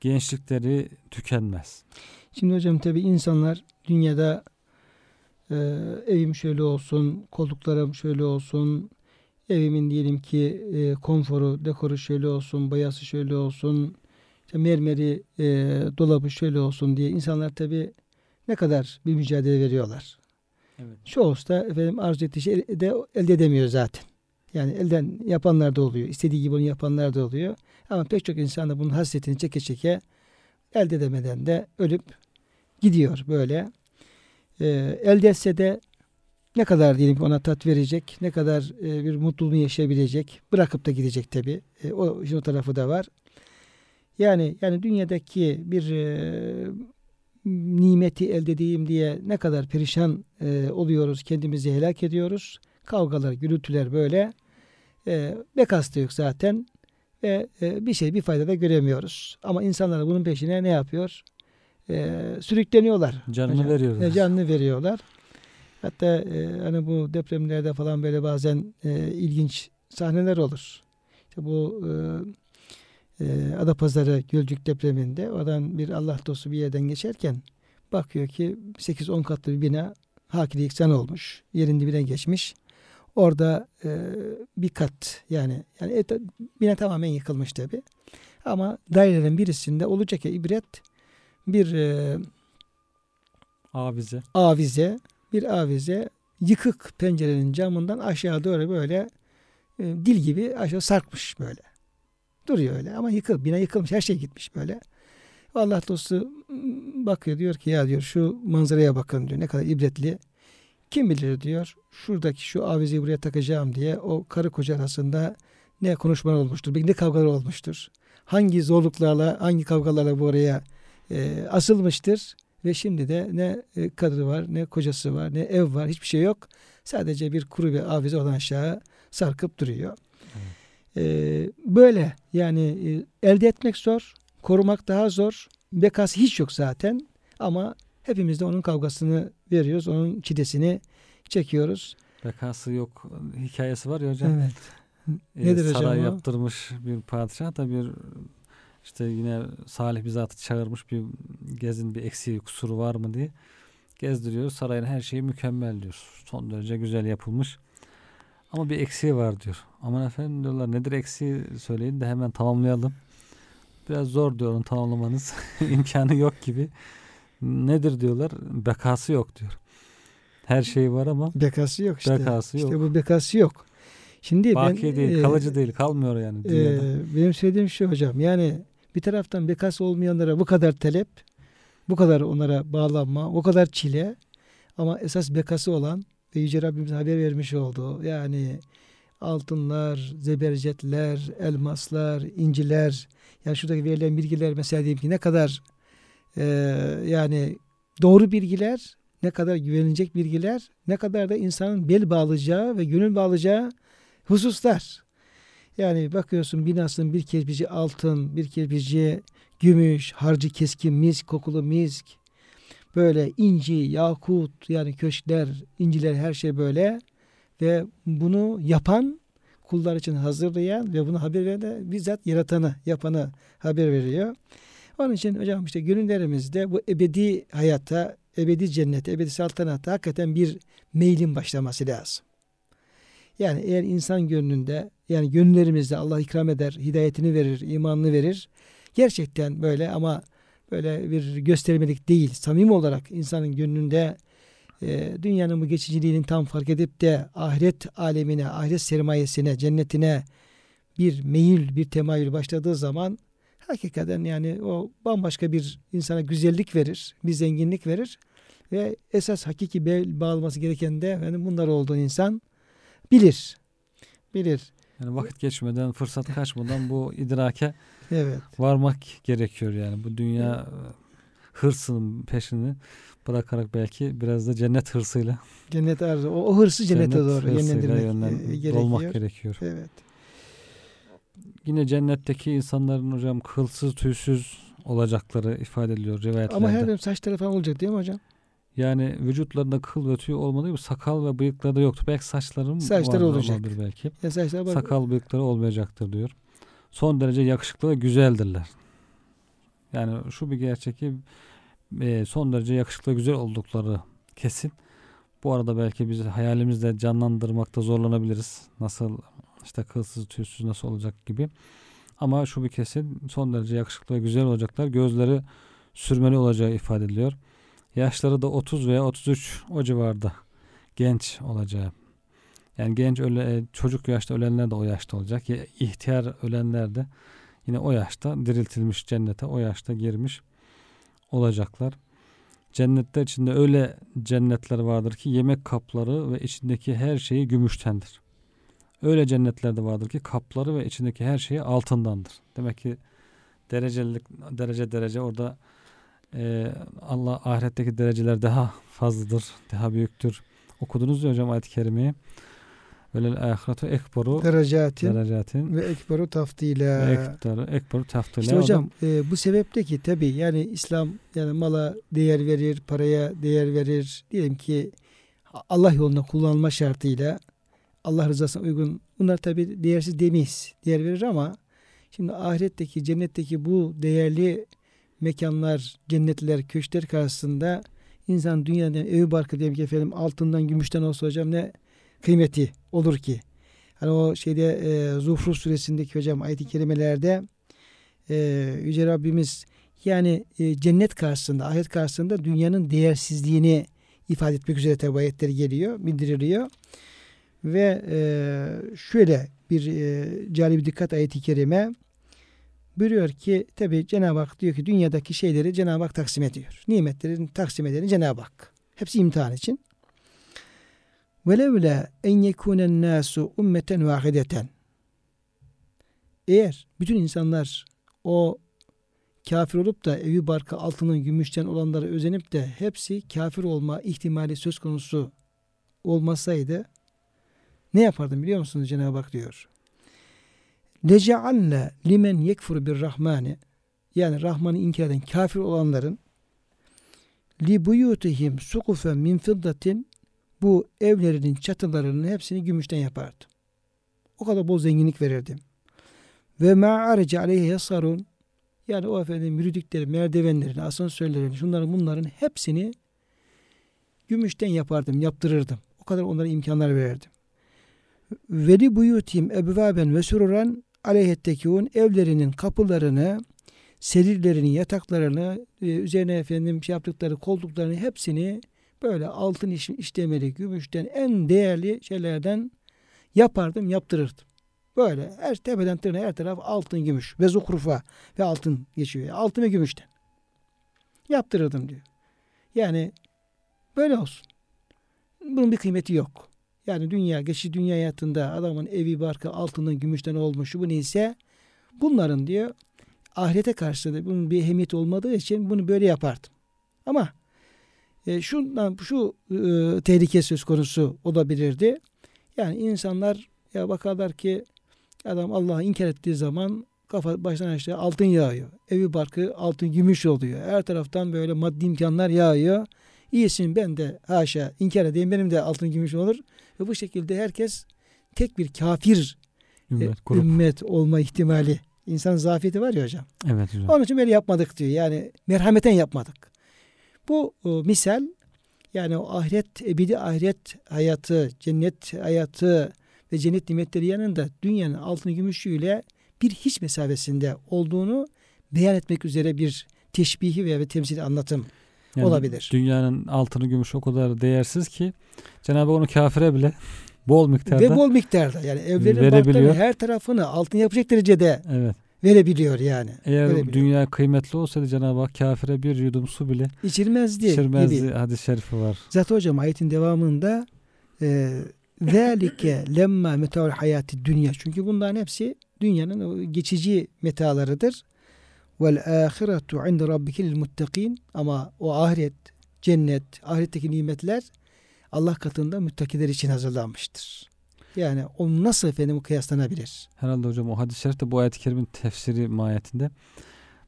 Gençlikleri tükenmez. Şimdi hocam tabii insanlar dünyada e, evim şöyle olsun, koltuklarım şöyle olsun, evimin diyelim ki e, konforu, dekoru şöyle olsun, boyası şöyle olsun, işte mermeri, e, dolabı şöyle olsun diye insanlar tabii ne kadar bir mücadele veriyorlar. Evet. Çoğu da efendim arzu ettiği şey de elde edemiyor zaten. Yani elden yapanlar da oluyor. istediği gibi onu yapanlar da oluyor. Ama pek çok insan da bunun hasretini çeke çeke elde edemeden de ölüp gidiyor böyle. Ee, elde etse de ne kadar diyelim ki ona tat verecek, ne kadar e, bir mutluluğunu yaşayabilecek, bırakıp da gidecek tabi. E, o işin o tarafı da var. Yani yani dünyadaki bir e, nimeti elde edeyim diye ne kadar perişan e, oluyoruz, kendimizi helak ediyoruz. Kavgalar, gürültüler böyle. E, bekas da yok zaten ve e, bir şey bir fayda da göremiyoruz. Ama insanlar bunun peşine ne yapıyor? E, sürükleniyorlar. Canını veriyorlar. E, canını veriyorlar. Hatta e, hani bu depremlerde falan böyle bazen e, ilginç sahneler olur. İşte bu e, e, Adapazarı Gölcük depreminde oradan bir Allah dostu bir yerden geçerken bakıyor ki 8-10 katlı bir bina hakili yıksan olmuş. Yerin dibine geçmiş. Orada e, bir kat yani yani et, bina tamamen yıkılmış tabi. Ama dairelerin birisinde olacak ya ibret bir e, Avize. avize bir avize yıkık pencerenin camından aşağı doğru böyle e, dil gibi aşağı sarkmış böyle. Duruyor öyle ama yıkıl, bina yıkılmış her şey gitmiş böyle. Allah dostu bakıyor diyor ki ya diyor şu manzaraya bakın diyor ne kadar ibretli. Kim bilir diyor şuradaki şu avizeyi buraya takacağım diye o karı koca arasında ne konuşmalar olmuştur, ne kavgalar olmuştur. Hangi zorluklarla, hangi kavgalarla bu oraya e, asılmıştır. Ve şimdi de ne e, kadını var, ne kocası var, ne ev var, hiçbir şey yok. Sadece bir kuru bir avize olan aşağı sarkıp duruyor. E, böyle yani e, elde etmek zor, korumak daha zor. Bekası hiç yok zaten ama hepimiz de onun kavgasını veriyoruz, onun çilesini çekiyoruz. Bekası yok hikayesi var ya hocam. Evet. Ee, Nedir hocam saray o? yaptırmış bir padişah da bir işte yine salih bir zatı çağırmış bir gezin bir eksiği kusuru var mı diye gezdiriyor. Sarayın her şeyi mükemmel diyor. Son derece güzel yapılmış. Ama bir eksiği var diyor. Aman efendim diyorlar nedir eksiği söyleyin de hemen tamamlayalım. Biraz zor diyor onu tamamlamanız. [LAUGHS] imkanı yok gibi. Nedir diyorlar? Bekası yok diyor. Her şey var ama Bekası yok işte. Bekası İşte yok. bu bekası yok. Şimdi baki ben, değil, e, kalıcı değil, kalmıyor yani dünyada. Ee, benim söylediğim şu hocam yani bir taraftan bekası olmayanlara bu kadar talep, bu kadar onlara bağlanma, o kadar çile ama esas bekası olan ve Yüce Rabbimiz haber vermiş olduğu yani altınlar, zebercetler, elmaslar, inciler yani şuradaki verilen bilgiler mesela diyeyim ki ne kadar e, yani doğru bilgiler, ne kadar güvenilecek bilgiler, ne kadar da insanın bel bağlayacağı ve gönül bağlayacağı hususlar. Yani bakıyorsun binasının bir kirpici altın, bir kirpici gümüş, harcı keskin misk, kokulu misk. Böyle inci, yakut yani köşkler, inciler her şey böyle. Ve bunu yapan kullar için hazırlayan ve bunu haber veren de bizzat yaratanı, yapanı haber veriyor. Onun için hocam işte gönüllerimizde bu ebedi hayata, ebedi cennete, ebedi saltanata hakikaten bir meylin başlaması lazım. Yani eğer insan gönlünde yani gönüllerimizde Allah ikram eder, hidayetini verir, imanını verir. Gerçekten böyle ama böyle bir göstermelik değil, samimi olarak insanın gönlünde e, dünyanın bu geçiciliğini tam fark edip de ahiret alemine, ahiret sermayesine, cennetine bir meyil, bir temayül başladığı zaman hakikaten yani o bambaşka bir insana güzellik verir, bir zenginlik verir ve esas hakiki bağlaması gereken de yani bunlar olduğu insan bilir. Bilir. Yani vakit geçmeden, fırsat kaçmadan bu idrake [LAUGHS] Evet. varmak gerekiyor yani. Bu dünya hırsının peşini bırakarak belki biraz da cennet hırsıyla [LAUGHS] Cennet arzu. O, o hırsı cennete cennet doğru yönlendirmek yönlen- e, gerekiyor. olmak gerekiyor. Evet. Yine cennetteki insanların hocam kılsız tüysüz olacakları ifade ediliyor rivayetlerde. Ama her saçları falan olacak değil mi hocam? Yani vücutlarında kıl ve tüy olmadığı gibi sakal ve bıyıkları da yoktu. Belki saçlarım Saçları vardır, olacak. olabilir belki. Ya saçlar bak. Sakal bıyıkları olmayacaktır diyor. Son derece yakışıklı ve güzeldirler. Yani şu bir gerçek ki e, son derece yakışıklı ve güzel oldukları kesin. Bu arada belki biz hayalimizde canlandırmakta zorlanabiliriz. Nasıl işte kılsız tüysüz nasıl olacak gibi. Ama şu bir kesin son derece yakışıklı ve güzel olacaklar. Gözleri sürmeli olacağı ifade ediliyor. Yaşları da 30 veya 33 o civarda genç olacağı. Yani genç öle, e, çocuk yaşta ölenler de o yaşta olacak. Ya ihtiyar ölenler de yine o yaşta diriltilmiş cennete o yaşta girmiş olacaklar. Cennetler içinde öyle cennetler vardır ki yemek kapları ve içindeki her şeyi gümüştendir. Öyle cennetler de vardır ki kapları ve içindeki her şeyi altındandır. Demek ki derecelik derece derece orada e, Allah ahiretteki dereceler daha fazladır, daha büyüktür. Okudunuz ya hocam ayet-i kerimeyi. Velel ahiretu ekberu Derecatin derecatin ve ekberu ve taftile. ekberu ekberu taftile. İşte hocam e, bu sebeple ki tabi yani İslam yani mala değer verir, paraya değer verir. Diyelim ki Allah yolunda kullanılma şartıyla Allah rızasına uygun. Bunlar tabi değersiz demeyiz. Değer verir ama şimdi ahiretteki, cennetteki bu değerli mekanlar, cennetler, köşkler karşısında insan dünyadan evi barkı diyelim ki efendim altından, gümüşten olsa hocam ne kıymeti olur ki? Hani o şeyde e, Zuhruf suresindeki hocam ayet-i kerimelerde e, Yüce Rabbimiz yani e, cennet karşısında, ahiret karşısında dünyanın değersizliğini ifade etmek üzere tabi ayetleri geliyor, bildiriliyor. Ve e, şöyle bir e, cali bir dikkat ayeti kerime buyuruyor ki tabi Cenab-ı Hak diyor ki dünyadaki şeyleri Cenab-ı Hak taksim ediyor. Nimetlerin taksim edeni Cenab-ı Hak. Hepsi imtihan için. وَلَوْلَا اَنْ يَكُونَ النَّاسُ ummeten vahideten Eğer bütün insanlar o kafir olup da evi barkı altının gümüşten olanlara özenip de hepsi kafir olma ihtimali söz konusu olmasaydı ne yapardım biliyor musunuz Cenab-ı Hak diyor. Lecealne limen yekfur bir rahmani yani Rahman'ı inkar eden kafir olanların li buyutihim sukufen min fiddatin bu evlerinin çatılarının hepsini gümüşten yapardım. O kadar bol zenginlik verirdim. Ve ma arece aleyhi yasarun yani o efendim yürüdükleri merdivenlerini, asansörlerini, şunların bunların hepsini gümüşten yapardım, yaptırırdım. O kadar onlara imkanlar verirdim. Veli buyutim ebvaben ve sururan aleyhettekûn evlerinin kapılarını, serirlerini, yataklarını, e, üzerine efendim şey yaptıkları koltuklarını hepsini böyle altın iş, işlemeli, gümüşten en değerli şeylerden yapardım, yaptırırdım. Böyle her tepeden tırnağa her taraf altın, gümüş ve zukrufa ve altın geçiyor. Altın ve gümüşten. Yaptırırdım diyor. Yani böyle olsun. Bunun bir kıymeti yok. Yani dünya, geçici dünya hayatında adamın evi, barkı altından, gümüşten olmuş bu neyse bunların diyor ahirete karşı da bunun bir ehemmiyeti olmadığı için bunu böyle yapardım. Ama e, şundan şu e, tehlike söz konusu olabilirdi. Yani insanlar ya bakarlar ki adam Allah'ı inkar ettiği zaman kafa baştan aşağı altın yağıyor. Evi barkı altın gümüş oluyor. Her taraftan böyle maddi imkanlar yağıyor. İyisin ben de haşa inkar edeyim benim de altın gümüş olur. Ve bu şekilde herkes tek bir kafir ümmet, e, ümmet olma ihtimali. İnsan zafiyeti var ya hocam. Evet hocam. Onun için böyle yapmadık diyor. Yani merhameten yapmadık. Bu o, misal yani o ahiret, ebedi ahiret hayatı, cennet hayatı ve cennet nimetleri yanında dünyanın altın gümüşüyle bir hiç mesafesinde olduğunu beyan etmek üzere bir teşbihi veya bir temsili anlatım yani olabilir. Dünyanın altını gümüşü o kadar değersiz ki Cenab-ı onu kafire bile [LAUGHS] bol miktarda ve bol miktarda yani evlerin bankları her tarafını altın yapacak derecede evet. verebiliyor yani. Eğer verebiliyor. dünya kıymetli olsaydı Cenab-ı Hak kafire bir yudum su bile içirmezdi. İçirmezdi gibi. hadis-i şerifi var. Zaten hocam ayetin devamında e, Zalike lemma metaul hayati dünya. Çünkü bunların hepsi dünyanın geçici metalarıdır. Vel ahiretu inde rabbike lil muttakin. Ama o ahiret, cennet, ahiretteki nimetler Allah katında müttakiler için hazırlanmıştır. Yani o nasıl efendim kıyaslanabilir? Herhalde hocam o hadis-i şerif de bu ayet-i kerimin tefsiri mahiyetinde.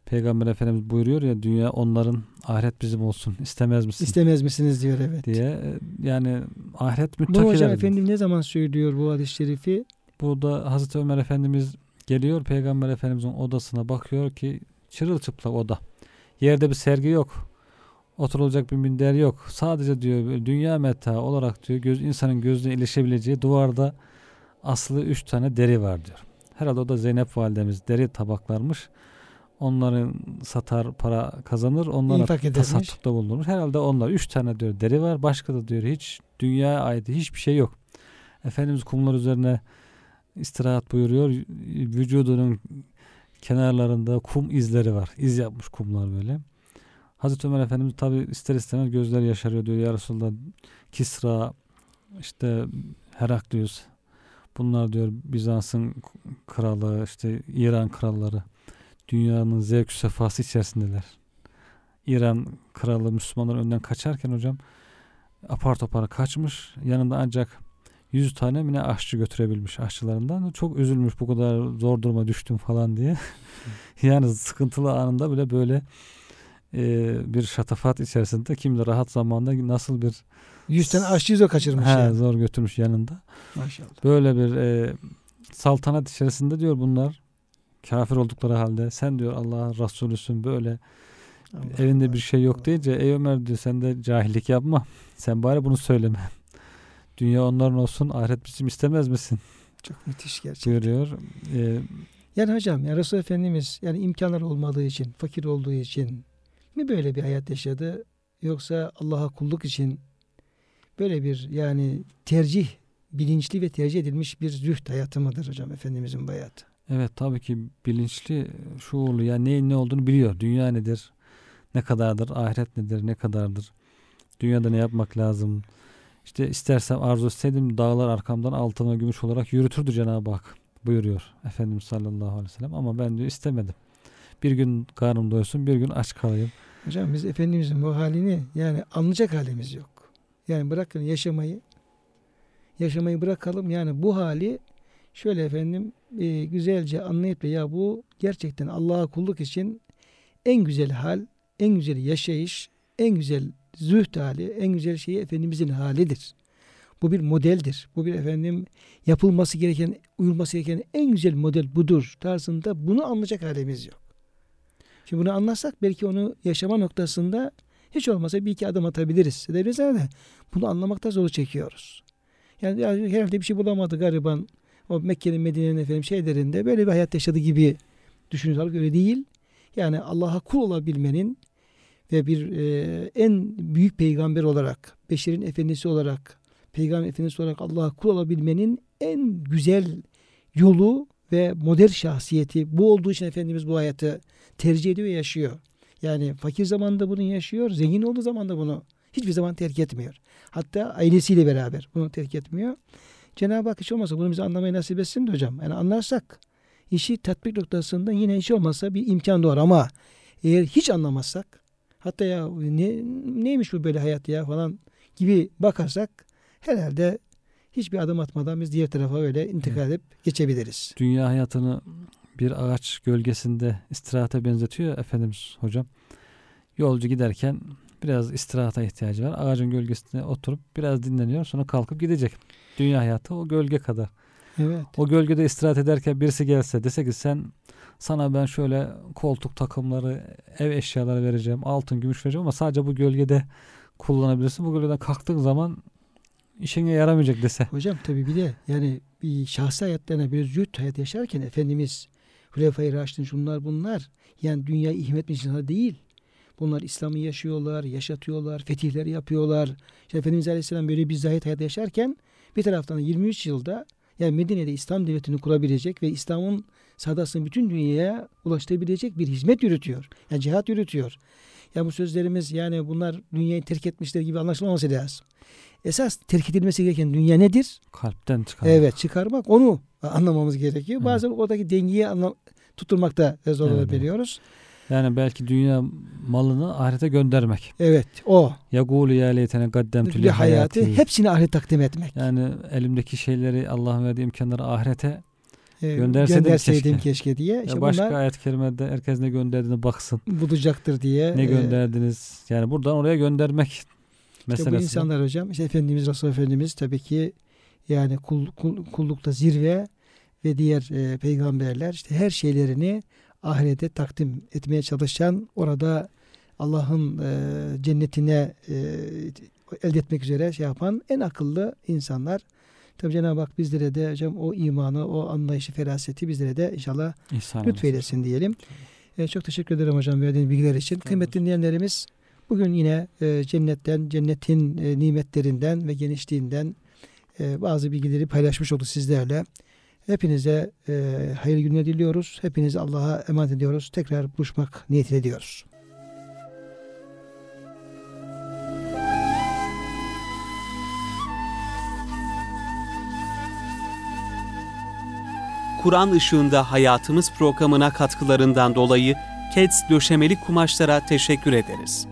Peygamber Efendimiz buyuruyor ya dünya onların ahiret bizim olsun istemez misin İstemez misiniz diyor evet. diye. E, Yani ahiret Bunu hocam müttakiler. efendim ne zaman söylüyor bu hadis-i şerifi? Burada Hazreti Ömer Efendimiz geliyor Peygamber Efendimizin odasına bakıyor ki çırılçıplak oda. Yerde bir sergi yok. Oturulacak bir minder yok. Sadece diyor dünya meta olarak diyor göz, insanın gözüne ilişebileceği duvarda aslı üç tane deri var diyor. Herhalde o da Zeynep validemiz deri tabaklarmış. Onların satar para kazanır. Onlara tasaddukta bulunur. Herhalde onlar üç tane diyor deri var. Başka da diyor hiç dünyaya ait hiçbir şey yok. Efendimiz kumlar üzerine istirahat buyuruyor. Vücudunun kenarlarında kum izleri var. İz yapmış kumlar böyle. Hazreti Ömer Efendimiz tabi ister istemez gözleri yaşarıyor diyor. Ya Resulallah Kisra işte Heraklius bunlar diyor Bizans'ın kralı işte İran kralları dünyanın zevk sefası içerisindeler. İran kralı Müslümanların önden kaçarken hocam apar topar kaçmış. Yanında ancak 100 tane mi ne aşçı götürebilmiş aşçılarından. Çok üzülmüş bu kadar zor duruma düştüm falan diye. [LAUGHS] yani sıkıntılı anında bile böyle e, bir şatafat içerisinde kim de rahat zamanda nasıl bir 100 tane aşçıyı zor kaçırmış He, yani. zor götürmüş yanında. Maşallah. Böyle bir e, saltanat içerisinde diyor bunlar kafir oldukları halde sen diyor Allah Resulüsün böyle Allah evinde Allah. bir şey yok deyince ey Ömer diyor sen de cahillik yapma. Sen bari bunu söyleme. Dünya onların olsun ahiret bizim istemez misin? [LAUGHS] Çok müthiş gerçekten. buyuruyor. E, Yani hocam yani Resul Efendimiz yani imkanlar olmadığı için, fakir olduğu için mi böyle bir hayat yaşadı? Yoksa Allah'a kulluk için böyle bir yani tercih, bilinçli ve tercih edilmiş bir zühd hayatı mıdır hocam Efendimizin bu hayatı? evet tabii ki bilinçli, şuurlu yani neyin ne olduğunu biliyor. Dünya nedir? Ne kadardır? Ahiret nedir? Ne kadardır? Dünyada ne yapmak lazım? İşte istersem arzu etseydim dağlar arkamdan altıma gümüş olarak yürütürdü Cenab-ı Hak buyuruyor Efendimiz sallallahu aleyhi ve sellem. Ama ben diyor istemedim. Bir gün karnım doysun bir gün aç kalayım. Hocam biz Efendimizin bu halini yani anlayacak halimiz yok. Yani bırakın yaşamayı, yaşamayı bırakalım. Yani bu hali şöyle efendim e, güzelce anlayıp da ya bu gerçekten Allah'a kulluk için en güzel hal, en güzel yaşayış, en güzel zühd hali, en güzel şeyi Efendimizin halidir. Bu bir modeldir. Bu bir efendim yapılması gereken, uyulması gereken en güzel model budur tarzında bunu anlayacak halimiz yok. Şimdi bunu anlarsak belki onu yaşama noktasında hiç olmasa bir iki adım atabiliriz. Ama de bunu anlamakta zor çekiyoruz. Yani ya herhalde bir şey bulamadı gariban. O Mekke'nin Medine'nin efendim şeylerinde böyle bir hayat yaşadı gibi düşünüyorlar. Öyle değil. Yani Allah'a kul olabilmenin ve bir e, en büyük peygamber olarak, beşerin efendisi olarak, peygamber efendisi olarak Allah'a kul olabilmenin en güzel yolu ve model şahsiyeti bu olduğu için Efendimiz bu hayatı tercih ediyor ve yaşıyor. Yani fakir zamanında bunu yaşıyor, zengin olduğu zaman da bunu hiçbir zaman terk etmiyor. Hatta ailesiyle beraber bunu terk etmiyor. Cenab-ı Hak hiç olmazsa bunu bize anlamayı nasip etsin de hocam. Yani anlarsak işi tatbik noktasında yine hiç olmazsa bir imkan doğar ama eğer hiç anlamazsak hatta ya ne, neymiş bu böyle hayat ya falan gibi bakarsak herhalde hiçbir adım atmadan biz diğer tarafa öyle intikal edip geçebiliriz. Dünya hayatını bir ağaç gölgesinde istirahate benzetiyor Efendimiz hocam. Yolcu giderken biraz istirahata ihtiyacı var. Ağacın gölgesinde oturup biraz dinleniyor sonra kalkıp gidecek. Dünya hayatı o gölge kadar. Evet. O gölgede istirahat ederken birisi gelse dese ki sen sana ben şöyle koltuk takımları, ev eşyaları vereceğim, altın, gümüş vereceğim ama sadece bu gölgede kullanabilirsin. Bu gölgeden kalktığın zaman işine yaramayacak dese. Hocam tabii bir de yani bir şahsi hayatlarına bir züht hayat yaşarken Efendimiz Hulefai Raşidin şunlar bunlar yani dünyayı ihmal etmiş insanlar değil. Bunlar İslam'ı yaşıyorlar, yaşatıyorlar, fetihler yapıyorlar. İşte Efendimiz Aleyhisselam böyle bir zahit hayat yaşarken bir taraftan da 23 yılda yani Medine'de İslam devletini kurabilecek ve İslam'ın sadasını bütün dünyaya ulaştırabilecek bir hizmet yürütüyor. Yani cihat yürütüyor. Ya bu sözlerimiz yani bunlar dünyayı terk etmişler gibi anlaşılmaması lazım. Esas terk edilmesi gereken dünya nedir? Kalpten çıkar. Evet çıkarmak onu anlamamız gerekiyor. Evet. Bazen oradaki dengeyi anlam tutturmakta zor Evet, olabiliyoruz. Yani belki dünya malını ahirete göndermek. Evet o ya leytene gaddemtü bir li hayatı hepsini ahiret takdim etmek. Yani elimdeki şeyleri Allah'ın verdiği imkanları ahirete e, Gönderseydim gönderseydim keşke. keşke, diye. İşte Ya başka bunlar ayet-i kerimede herkes ne gönderdiğine baksın. bulacaktır diye. Ne e, gönderdiniz? Yani buradan oraya göndermek İşte meselesi. bu insanlar hocam işte Efendimiz Resulullah Efendimiz tabii ki yani kul, kul- kullukta zirve ve diğer e, peygamberler işte her şeylerini ahirete takdim etmeye çalışan orada Allah'ın e, cennetine e, elde etmek üzere şey yapan en akıllı insanlar. Tabii Cenab-ı Hak bizlere de hocam o imanı, o anlayışı, feraseti bizlere de inşallah İhsan lütfeylesin diyelim. E, çok teşekkür ederim hocam verdiğiniz bilgiler için. Kıymetli dinleyenlerimiz bugün yine e, cennetten, cennetin e, nimetlerinden ve genişliğinden e, bazı bilgileri paylaşmış olduk sizlerle. Hepinize e, hayırlı günler diliyoruz. Hepinizi Allah'a emanet ediyoruz. Tekrar buluşmak niyetiyle ediyoruz. Kur'an ışığında hayatımız programına katkılarından dolayı KEDS döşemeli kumaşlara teşekkür ederiz.